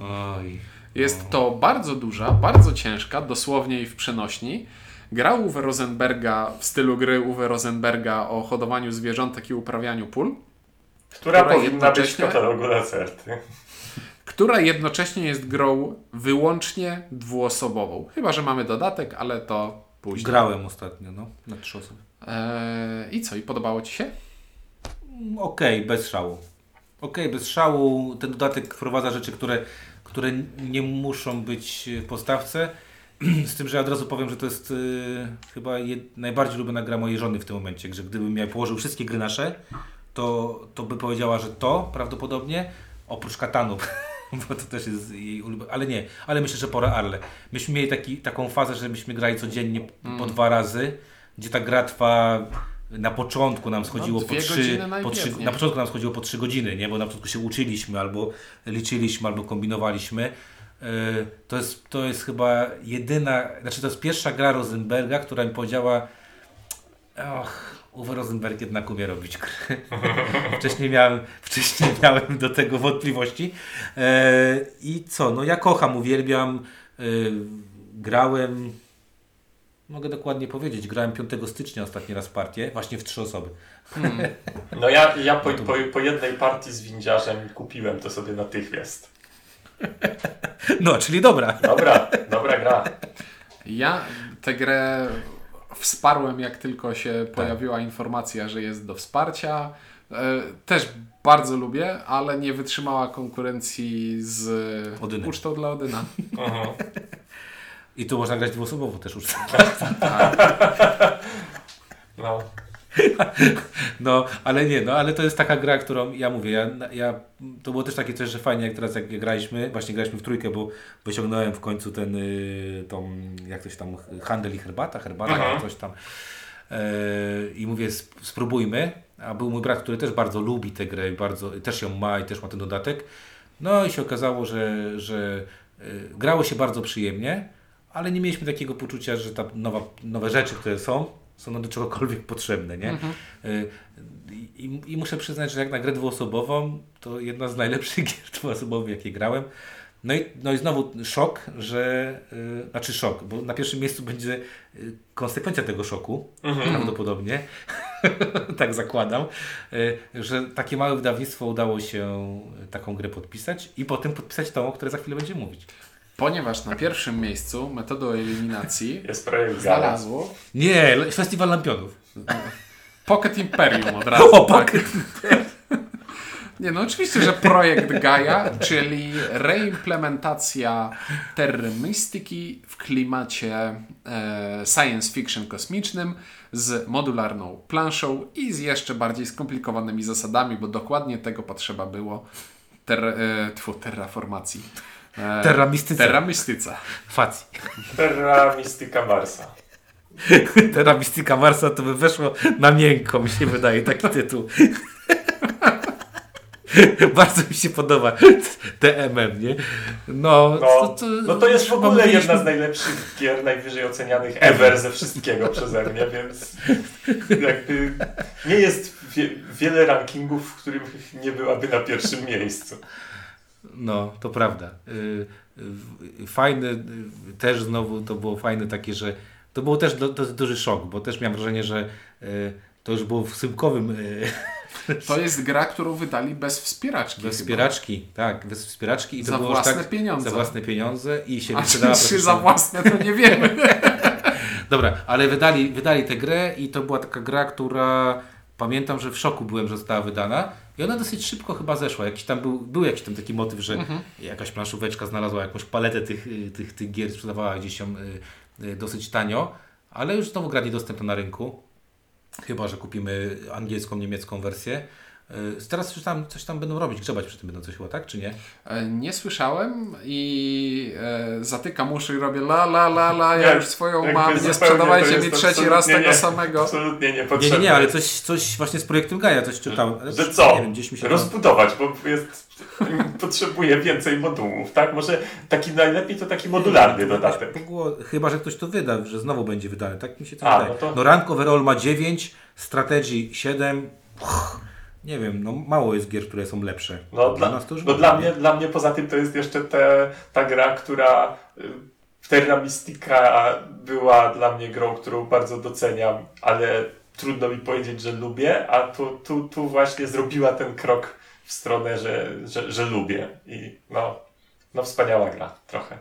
Oj. Jest to bardzo duża, bardzo ciężka, dosłownie i w przenośni. Gra Uwe Rosenberga w stylu gry Uwe Rosenberga o hodowaniu zwierzątek i uprawianiu pól, Która, Która powinna być w jednocześnie- katalogu na certy. która jednocześnie jest grą wyłącznie dwuosobową. Chyba, że mamy dodatek, ale to później. Grałem ostatnio, no. Na trzy osoby. Eee, I co, i podobało Ci się? Mm, Okej, bez szału. Okej, bez szału. Ten dodatek wprowadza rzeczy, które, które nie muszą być w postawce. Z tym, że ja od razu powiem, że to jest y, chyba jed, najbardziej lubiona gra mojej żony w tym momencie. Że gdybym ja położył wszystkie gry nasze, to, to by powiedziała, że to prawdopodobnie, oprócz Katanu, bo to też jest jej ulubione. Ale nie, ale myślę, że pora Arle. Myśmy mieli taki, taką fazę, że myśmy grali codziennie po dwa razy, gdzie ta gra trwa na początku nam schodziło No, po trzy, po trzy, na początku nam schodziło po trzy godziny, nie? bo na początku się uczyliśmy, albo liczyliśmy, albo kombinowaliśmy. Yy, To jest, to jest chyba jedyna, znaczy to jest pierwsza gra Rosenberga, która mi powiedziała och, Uwe Rosenberg jednak umie robić gry. wcześniej, miałem, wcześniej miałem do tego wątpliwości. E, I co, no ja kocham, uwielbiam, e, grałem, mogę dokładnie powiedzieć, grałem 5 stycznia ostatni raz partię, właśnie w trzy osoby. No ja, ja po, po, po jednej partii z windziarzem kupiłem to sobie natychmiast. No, czyli dobra. Dobra, dobra gra. Ja tę grę wsparłem, jak tylko się pojawiła informacja, że jest do wsparcia. E, Też bardzo lubię, ale nie wytrzymała konkurencji z Odyny. ucztą dla Odyna. I tu można grać dwuosobowo też już. No. No, ale nie, no, ale to jest taka gra, którą ja mówię, ja, ja, to było też takie coś, że fajnie, jak teraz jak graliśmy, właśnie graliśmy w trójkę, bo wyciągnąłem w końcu ten, y, tą, jak coś tam, handel i herbata, herbata, Mhm. coś tam. E, I mówię, sp- spróbujmy. A był mój brat, który też bardzo lubi tę grę, i bardzo, też ją ma i też ma ten dodatek. No i się okazało, że, że y, grało się bardzo przyjemnie, ale nie mieliśmy takiego poczucia, że ta nowa, nowe rzeczy, które są, są do czegokolwiek potrzebne, nie? Y, I, I muszę przyznać, że jak na grę dwuosobową, to jedna z najlepszych gier dwuosobowych, jakie grałem. No i, no i znowu szok, że, y, znaczy szok, bo na pierwszym miejscu będzie y, konsekwencja tego szoku, prawdopodobnie, tak zakładam, y, że takie małe wydawnictwo udało się taką grę podpisać i potem podpisać tą, o której za chwilę będziemy mówić. Ponieważ na pierwszym miejscu metodą eliminacji Jest projekt Gala. znalazło Nie, le- Festiwal Lampionów. Pocket Imperium od razu. O, tak. Pocket. Nie, no oczywiście, że projekt Gaia, czyli reimplementacja Terry w klimacie e, science fiction kosmicznym z modularną planszą i z jeszcze bardziej skomplikowanymi zasadami, bo dokładnie tego potrzeba było ter, e, tfu, terraformacji. E, Terra Mystica. Terra Mystica. Facji. Terra Mystica Marsa. Terra Mystica Marsa to by weszło na miękko, mi się wydaje, taki tytuł. Bardzo mi się podoba TMM, nie? No, No, no to jest w ogóle mówiliśmy- jedna z najlepszych gier, najwyżej ocenianych ever ze wszystkiego przeze mnie, więc jakby nie jest wie, wiele rankingów, w których nie byłaby na pierwszym miejscu. No, to prawda. Y, y, Fajny, y, też znowu to było fajne takie, że to było też do, dosyć duży szok, bo też miałem wrażenie, że to już było w sypkowym To jest gra, którą wydali bez wspieraczki. bez chyba. wspieraczki, tak, bez wspieraczki i to Za było już własne tak, pieniądze. Za własne pieniądze i się A wyprzedała czy, za własne, to nie wiemy. Dobra, ale wydali, wydali tę grę i to była taka gra, która pamiętam, że w szoku byłem, że została wydana i ona dosyć szybko chyba zeszła. Jakiś tam był, był jakiś tam taki motyw, że jakaś planszóweczka znalazła jakąś paletę tych, y, tych, tych gier, sprzedawała gdzieś ją y, y, dosyć tanio, ale już znowu gra niedostępna na rynku. Chyba, że kupimy angielską, niemiecką wersję. Y, Teraz coś tam, coś tam będą robić, grzebać przy tym będą coś chyba, tak? Czy nie? E, Nie słyszałem i e, zatykam uszy i robię la la la la, ja Nie, już swoją mam, nie sprzedawajcie mi trzeci raz tego nie. samego. Absolutnie Nie, niepotrzebne. nie, nie, ale coś, coś właśnie z projektem Gaia, coś czytałem. Ale Że co? Nie wiem, gdzieś mi się... Rozbudować, bo jest, potrzebuje więcej modułów, tak? Może taki najlepiej to taki modularny dodatek. Było, chyba, że ktoś to wyda, że znowu będzie wydane. Tak mi się to A, wydaje. no to- No rank overall ma 9, strategy 7. Uch, nie wiem, no mało jest gier, które są lepsze. No, dla, nas to już no dla, nie? mnie, dla mnie poza tym to jest jeszcze te, ta gra, która y, Terra Mystica była dla mnie grą, którą bardzo doceniam, ale trudno mi powiedzieć, że lubię, a tu, tu, tu właśnie zrobiła ten krok w stronę, że, że, że lubię. I no, no wspaniała gra, trochę.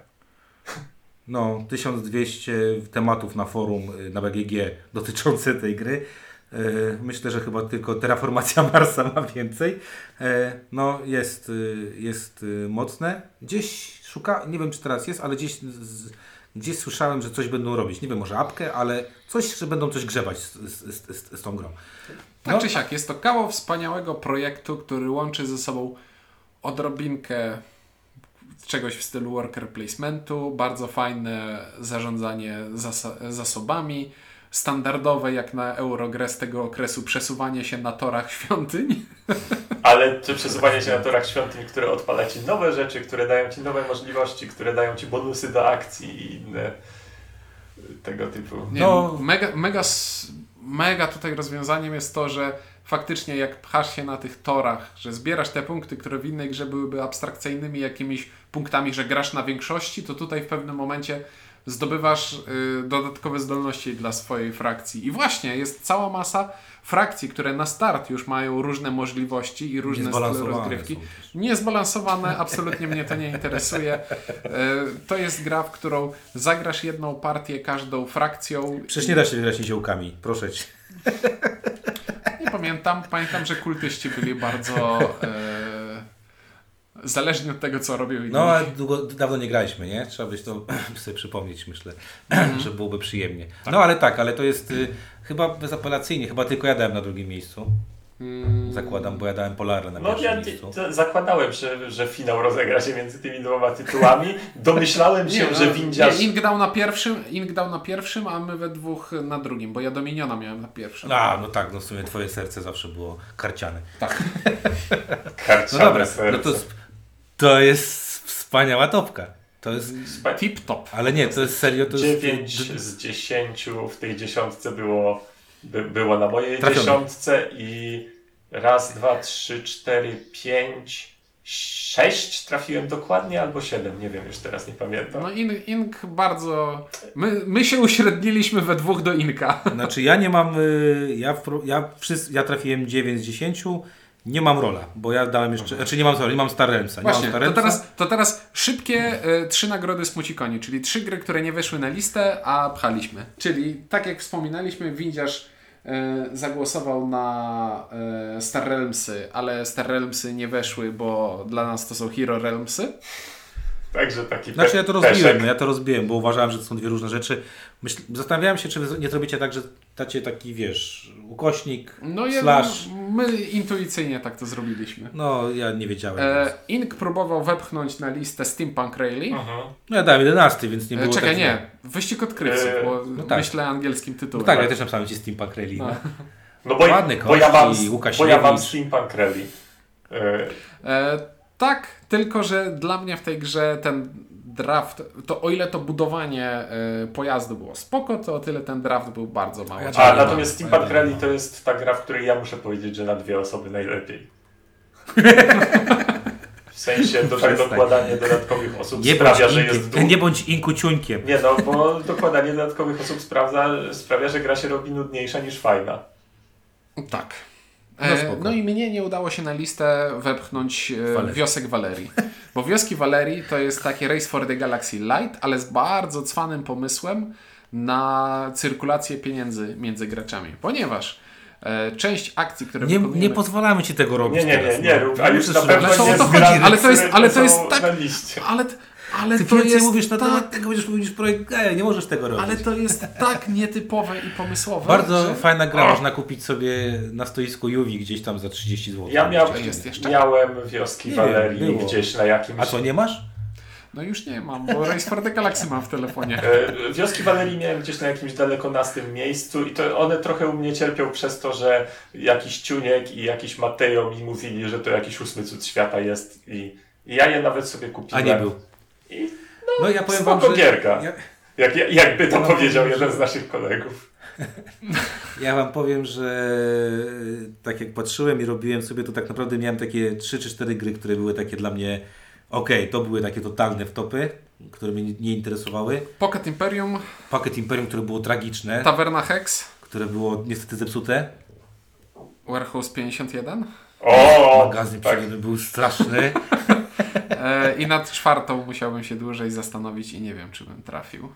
No, 1200 tematów na forum y, na BGG dotyczące tej gry. Y, Myślę, że chyba tylko Terraformacja Marsa ma więcej. E, No, jest, y, jest mocne. Gdzieś szuka, nie wiem czy teraz jest, ale gdzieś, gdzieś słyszałem, że coś będą robić. Nie wiem, może apkę, ale coś, że będą coś grzebać z, z, z, z, tą grą. Tak No. czy siak, jest to kawał wspaniałego projektu, który łączy ze sobą odrobinkę czegoś w stylu worker placementu, bardzo fajne zarządzanie zas- zasobami, standardowe jak na Eurogrę z tego okresu przesuwanie się na torach świątyń. Ale czy przesuwanie się na torach świątyń, które odpala ci nowe rzeczy, które dają ci nowe możliwości, które dają ci bonusy do akcji i inne y, tego typu. Nie, No. mega, mega, mega tutaj rozwiązaniem jest to, że faktycznie jak pchasz się na tych torach, że zbierasz te punkty, które w innej grze byłyby abstrakcyjnymi jakimiś punktami, że grasz na większości, to tutaj w pewnym momencie zdobywasz y, dodatkowe zdolności dla swojej frakcji. I właśnie jest cała masa frakcji, które na start już mają różne możliwości i różne style rozgrywki. Niezbalansowane, absolutnie mnie to nie interesuje. E, To jest gra, w którą zagrasz jedną partię każdą frakcją. Przecież nie da się wygrać niziołkami, proszę cię. Nie pamiętam. Pamiętam, że kultyści byli bardzo e, zależni od tego, co inni. No, ale długo, dawno nie graliśmy, nie? Trzeba byś to sobie przypomnieć, myślę, że byłoby przyjemnie. No, ale tak, ale to jest y, chyba bezapelacyjnie, chyba tylko ja dałem na drugim miejscu. Mm, Zakładam, bo ja dałem Polarę na No pierwszym ja miejscu. zakładałem, że, że finał rozegra się między tymi dwoma tytułami. Domyślałem się, no, że windziarz... Nie, Ink dał na pierwszym, Ink dał na pierwszym, a my we dwóch na drugim, bo ja Dominiona miałem na pierwszym. A, no tak, no w sumie twoje serce zawsze było karciane. Tak. No Karciane dobra, serce. no to, to jest wspaniała topka. To jest, Spa- Tip top. ale nie, to jest serio, to jest... 9 z 10 w tej dziesiątce było, by, było na mojej Trafione. dziesiątce i raz, dwa, trzy, cztery, pięć, sześć trafiłem dokładnie albo siedem, nie wiem, już teraz nie pamiętam. No Ink, Ink bardzo... My, my się uśredniliśmy we dwóch do Inka. Znaczy ja nie mam, y, ja, ja, ja trafiłem 9 z 10, nie mam rola, bo ja dałem jeszcze, znaczy nie mam sorry, nie mam Star Realmsa, Właśnie, Star to teraz, to teraz szybkie y, trzy nagrody Smucikoni, czyli trzy gry, które nie weszły na listę, a pchaliśmy. Czyli tak jak wspominaliśmy, Windziarz y, zagłosował na y, Star Realmsy, ale Star Realmsy nie weszły, bo dla nas to są Hero Realmsy. Także taki Znaczy pe- ja to rozbiłem, peszek. ja to rozbiłem, bo uważałem, że to są dwie różne rzeczy. Myśl, zastanawiałem się, czy wy nie zrobicie tak, że dacie taki, wiesz, ukośnik, No i slash. my intuicyjnie tak to zrobiliśmy. No, ja nie wiedziałem. E, Ink próbował wepchnąć na listę Steampunk Rally. Mhm. No ja dałem 11, więc nie E, było Czekaj, tak nie. Wyścig odkrywców, E, bo no tak. myślę angielskim No tytułem. tak, ja też napisałem Ci Steampunk Rally. No. No bo, Ładny bo, ja mam, kości, bo ja mam Steampunk Rally. E, E, tak, tylko że dla mnie w tej grze ten draft, to o ile to budowanie e, pojazdu było spoko, to o tyle ten draft był bardzo mało. Ja A natomiast Ja nie Rally to jest ta gra, w której ja muszę powiedzieć, że na dwie osoby najlepiej. sensie do, tak, dokładanie dodatkowych osób Nie sprawia, że jest dół. nie bądź inkuciuńkiem. Nie no, bo dokładanie dodatkowych osób sprawdza, sprawia, że gra się robi nudniejsza niż fajna. Tak. No E. No i mnie nie udało się na listę wepchnąć e, Walerii. wiosek Walerii. Bo wioski Walerii to jest takie Race for the Galaxy Light, ale z bardzo cwanym pomysłem na cyrkulację pieniędzy między graczami. Ponieważ e, część akcji, które Nie, wykonujemy... nie pozwalamy ci tego robić Nie, nie, nie, nie no. rób, a już Musisz na pewno robić. Ale nie co o z to chodzi? grami, Ale to jest- które ale to są jest tak- na liście. Ale, ale Ty to więcej jest mówisz na tak, temat tego, będziesz mówić projekt, nie, nie możesz tego robić. Ale to jest tak nietypowe i pomysłowe, Bardzo że... fajna gra, można kupić sobie na stoisku Juwi gdzieś tam za 30 zł. Ja miał, A jest jeszcze? miałem wioski Nie Walerii wiem, gdzieś na jakimś... A co, nie masz? No już nie mam, bo Race for the Galaxy mam w telefonie. E, Wioski Walerii miałem gdzieś na jakimś dalekonastym miejscu i to one trochę u mnie cierpią przez to, że jakiś Ciuniek i jakiś Mateo mi mówili, że to jakiś ósmy cud świata jest i, ja je nawet sobie A kupiłem. nie był. I No ja powiem wam, że... gierka. Ja, jak, jakby to No, powiedział że- jeden z naszych kolegów. ja wam powiem, że tak jak patrzyłem i robiłem sobie, to tak naprawdę miałem takie 3 czy 4 gry, które były takie dla mnie okej, to były takie totalne wtopy, które mnie nie- interesowały. Pocket Imperium, Pakiet Imperium, które było tragiczne, Taverna Hex, które było niestety zepsute. Warehouse 51 O! Magazyn tak. tak. był straszny. E, i nad czwartą musiałbym się dłużej zastanowić i nie wiem, czy bym trafił.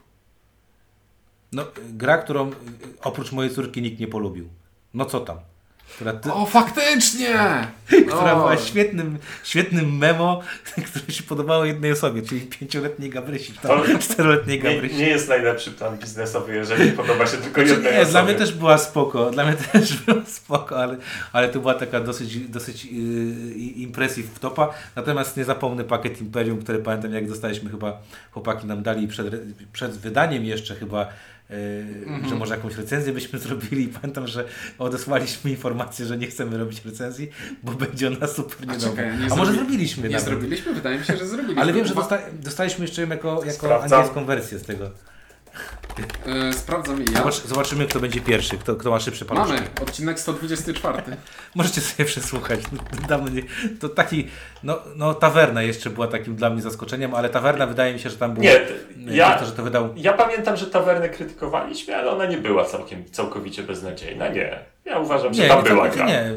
No, gra, którą y, oprócz mojej córki nikt nie polubił. No co tam? Która, ty, O, faktycznie! która O, była świetnym, świetnym memo, które się podobało jednej osobie, czyli pięcioletniej Gabrysi, To- czteroletniej Nie, Gabrysi. nie jest najlepszy plan biznesowy, jeżeli podoba się tylko Znaczy, jednej nie, dla osobie. mnie też była spoko, dla mnie też była spoko, ale, ale to była taka dosyć, dosyć yy, impresive wtopa. Natomiast nie zapomnę pakiet Imperium, który pamiętam jak dostaliśmy chyba, chłopaki nam dali przed, przed wydaniem jeszcze chyba, yy, że może jakąś recenzję byśmy zrobili. Pamiętam, że odesłaliśmy informację, że nie chcemy robić recenzji, bo będzie ona super A niedobra. czekaj, nie A może zrobi- zrobiliśmy Nie nawet. zrobiliśmy? Wydaje mi się, że zrobiliśmy. Ale wiem, że dosta dostaliśmy jeszcze ją jako, jako Sprawdzam. angielską wersję z tego. E, sprawdzam i ja. Zobacz, zobaczymy, kto będzie pierwszy, kto, kto ma szybsze paluszki. Mamy, odcinek 124. Możecie sobie przesłuchać. Dawno nie, to taki, no, no tawerna jeszcze była takim dla mnie zaskoczeniem, ale tawerna wydaje mi się, że tam było. Nie, ja, to, że to wydał. Ja pamiętam, że tawernę krytykowaliśmy, ale ona nie była całkiem, całkowicie beznadziejna. Nie. Ja uważam, że Nie, tam nie, była gra. nie.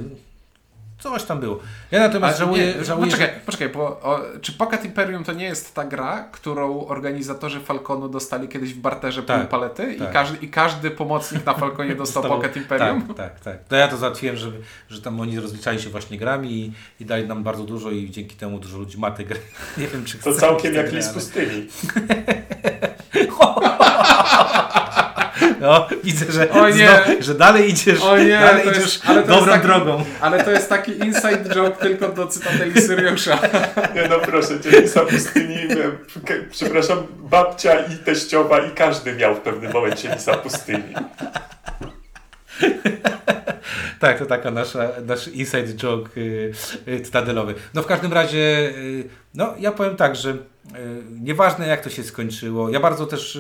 Coś tam było. Ja natomiast Ale żałuję, nie, żałuję poczekaj, że... poczekaj, bo o, czy Pocket Imperium to nie jest ta gra, którą organizatorzy Falconu dostali kiedyś w barterze Tak, pół palety tak. i, każdy, i każdy pomocnik na Falconie dostał Pocket Imperium? Tak, tak, tak. To ja to załatwiłem, żeby, że tam oni rozliczali się właśnie grami i, i dali nam bardzo dużo i dzięki temu dużo ludzi ma te gry. Nie wiem, czy To całkiem jak gry, lis ale- pustyni. No, widzę, że, O nie. zno- że dalej idziesz, O nie, dalej idziesz jest- ale to jest dobrą taki- drogą. Ale to jest taki inside joke tylko do Cytadeli Syriusza. Nie no proszę cię, lisa pustyni, przepraszam, babcia i teściowa i każdy miał w pewnym momencie lisa pustyni. Tak, to taka nasza, nasz inside joke y, y, cytadelowy. No w każdym razie, y, no ja powiem tak, że y, nieważne jak to się skończyło, ja bardzo też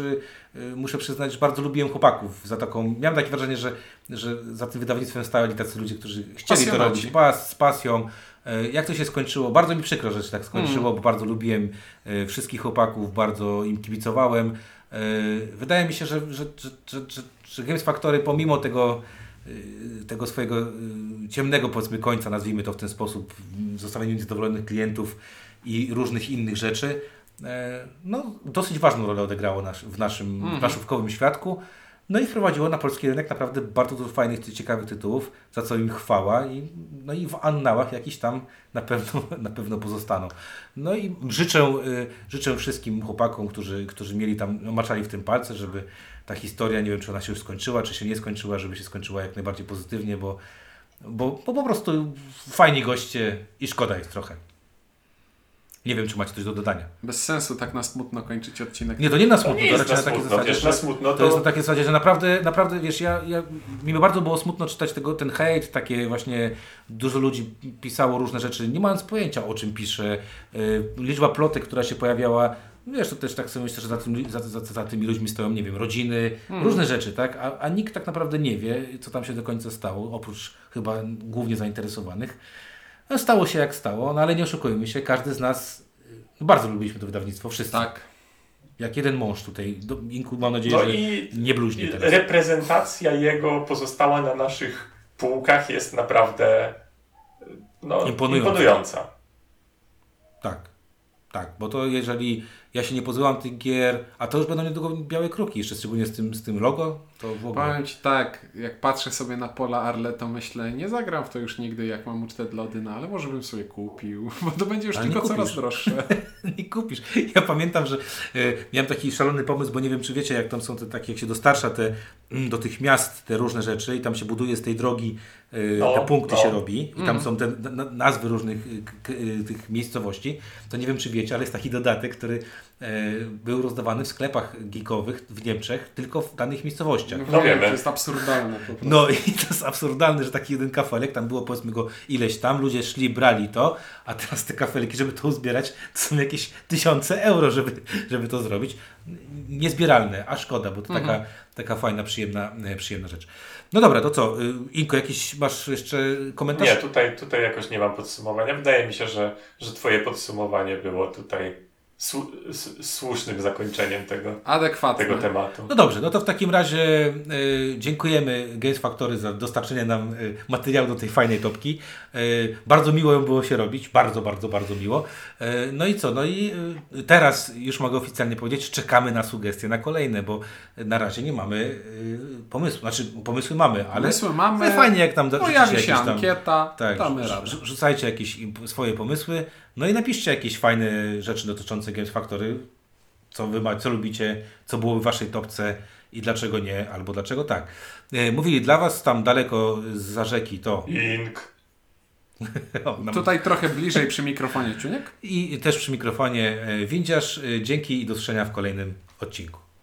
muszę przyznać, że bardzo lubiłem chłopaków za taką, miałem takie wrażenie, że, że za tym wydawnictwem stali tacy ludzie, którzy chcieli to robić pas, z pasją. Y, Jak to się skończyło? Bardzo mi przykro, że się tak skończyło, bo bardzo lubiłem y, wszystkich chłopaków, bardzo im kibicowałem. Y, Wydaje mi się, że, że, że, że, że, że Games Factory pomimo tego y, tego swojego y, ciemnego powiedzmy końca, nazwijmy to w ten sposób, w zostawieniu niezadowolonych klientów i różnych innych rzeczy, no dosyć ważną rolę odegrało nasz, w naszym Mhm. planszówkowym świadku. No i wprowadziło na polski rynek naprawdę bardzo dużo fajnych, ciekawych tytułów, za co im chwała i, no i w annałach jakiś tam na pewno, na pewno pozostaną. No i życzę, y, życzę wszystkim chłopakom, którzy, którzy mieli tam, no, maczali w tym palce, żeby ta historia, nie wiem czy ona się już skończyła, czy się nie skończyła, żeby się skończyła jak najbardziej pozytywnie, bo, bo, bo po prostu fajni goście i szkoda jest trochę. Nie wiem, czy macie coś do dodania. Bez sensu tak na smutno kończyć odcinek. Nie, to nie na To smutno, nie to jest raczej na na takiej smutno, zasadzie, wiesz, na smutno to jest na to... takiej zasadzie, że naprawdę, naprawdę wiesz, ja, ja, mi bardzo było smutno czytać tego, ten hejt, takie właśnie dużo ludzi pisało różne rzeczy, nie mając pojęcia o czym pisze. Yy, liczba plotek, która się pojawiała, wiesz, to też tak sobie myślę, że za, tym, za, za, za tymi ludźmi stoją, nie wiem, rodziny, różne rzeczy, tak? A, a nikt tak naprawdę nie wie, co tam się do końca stało, oprócz chyba głównie zainteresowanych. No, stało się jak stało, no ale nie oszukujmy się, każdy z nas y, bardzo lubiliśmy to wydawnictwo, wszyscy. Tak. Jak jeden mąż tutaj. Do, Inku, mam nadzieję, No że i nie bluźnie teraz. reprezentacja jego pozostała na naszych półkach jest naprawdę no, Imponująca. imponująca. Tak, tak, bo to jeżeli ja się nie pozbyłam tych gier, a to już będą niedługo białe kruki, jeszcze szczególnie z tym, z tym logo, to w ogóle. Powiem Ci tak, jak patrzę sobie na pola Arle, to myślę, nie zagram w to już nigdy, jak mam ucztę no ale może bym sobie kupił, bo to będzie już Ale tylko coraz droższe. nie kupisz. Ja pamiętam, że e, miałem taki szalony pomysł, bo nie wiem, czy wiecie, jak tam są te takie, jak się dostarcza te, mm, do tych miast te różne rzeczy i tam się buduje z tej drogi, No, te punkty no. się robi i tam są te na- na- nazwy różnych tych miejscowości. To nie wiem, czy wiecie, ale jest taki dodatek, który był rozdawany w sklepach geekowych w Niemczech, tylko w danych miejscowościach. No wiemy. To jest absurdalne po prostu. No i to jest absurdalne, że taki jeden kafelek, tam było powiedzmy go ileś tam, ludzie szli, brali to, a teraz te kafelki, żeby to uzbierać, to są jakieś tysiące euro, żeby, żeby to zrobić. Niezbieralne, a szkoda, bo to taka, taka fajna, przyjemna, e, przyjemna rzecz. No dobra, to co? y, Inko, jakiś masz jeszcze komentarz? Nie, tutaj, tutaj jakoś nie mam podsumowania. Wydaje mi się, że, że twoje podsumowanie było tutaj słusznym zakończeniem tego, Adekwatne. tego tematu. No dobrze, no to w takim razie y, dziękujemy Games Factory za dostarczenie nam y, materiału do tej fajnej topki. Y, bardzo miło ją było się robić, bardzo, bardzo, bardzo miło. Y, no i co, no i y, teraz już mogę oficjalnie powiedzieć, czekamy na sugestie na kolejne, bo na razie nie mamy y, pomysłu, znaczy pomysły mamy, ale Pomysły mamy. fajnie jak tam Pojawi się jakieś tam- ankieta, tak, damy radę. rzucajcie jakieś swoje pomysły, no i napiszcie jakieś fajne rzeczy dotyczące Games Factory, co wy ma, co lubicie, co było w waszej topce i dlaczego nie, albo dlaczego tak. E, Mówili dla was tam daleko za rzeki to Ink. o, nam- Tutaj trochę bliżej przy mikrofonie, Czuniek. i też przy mikrofonie e, Windziarz. E, Dzięki i do usłyszenia w kolejnym odcinku.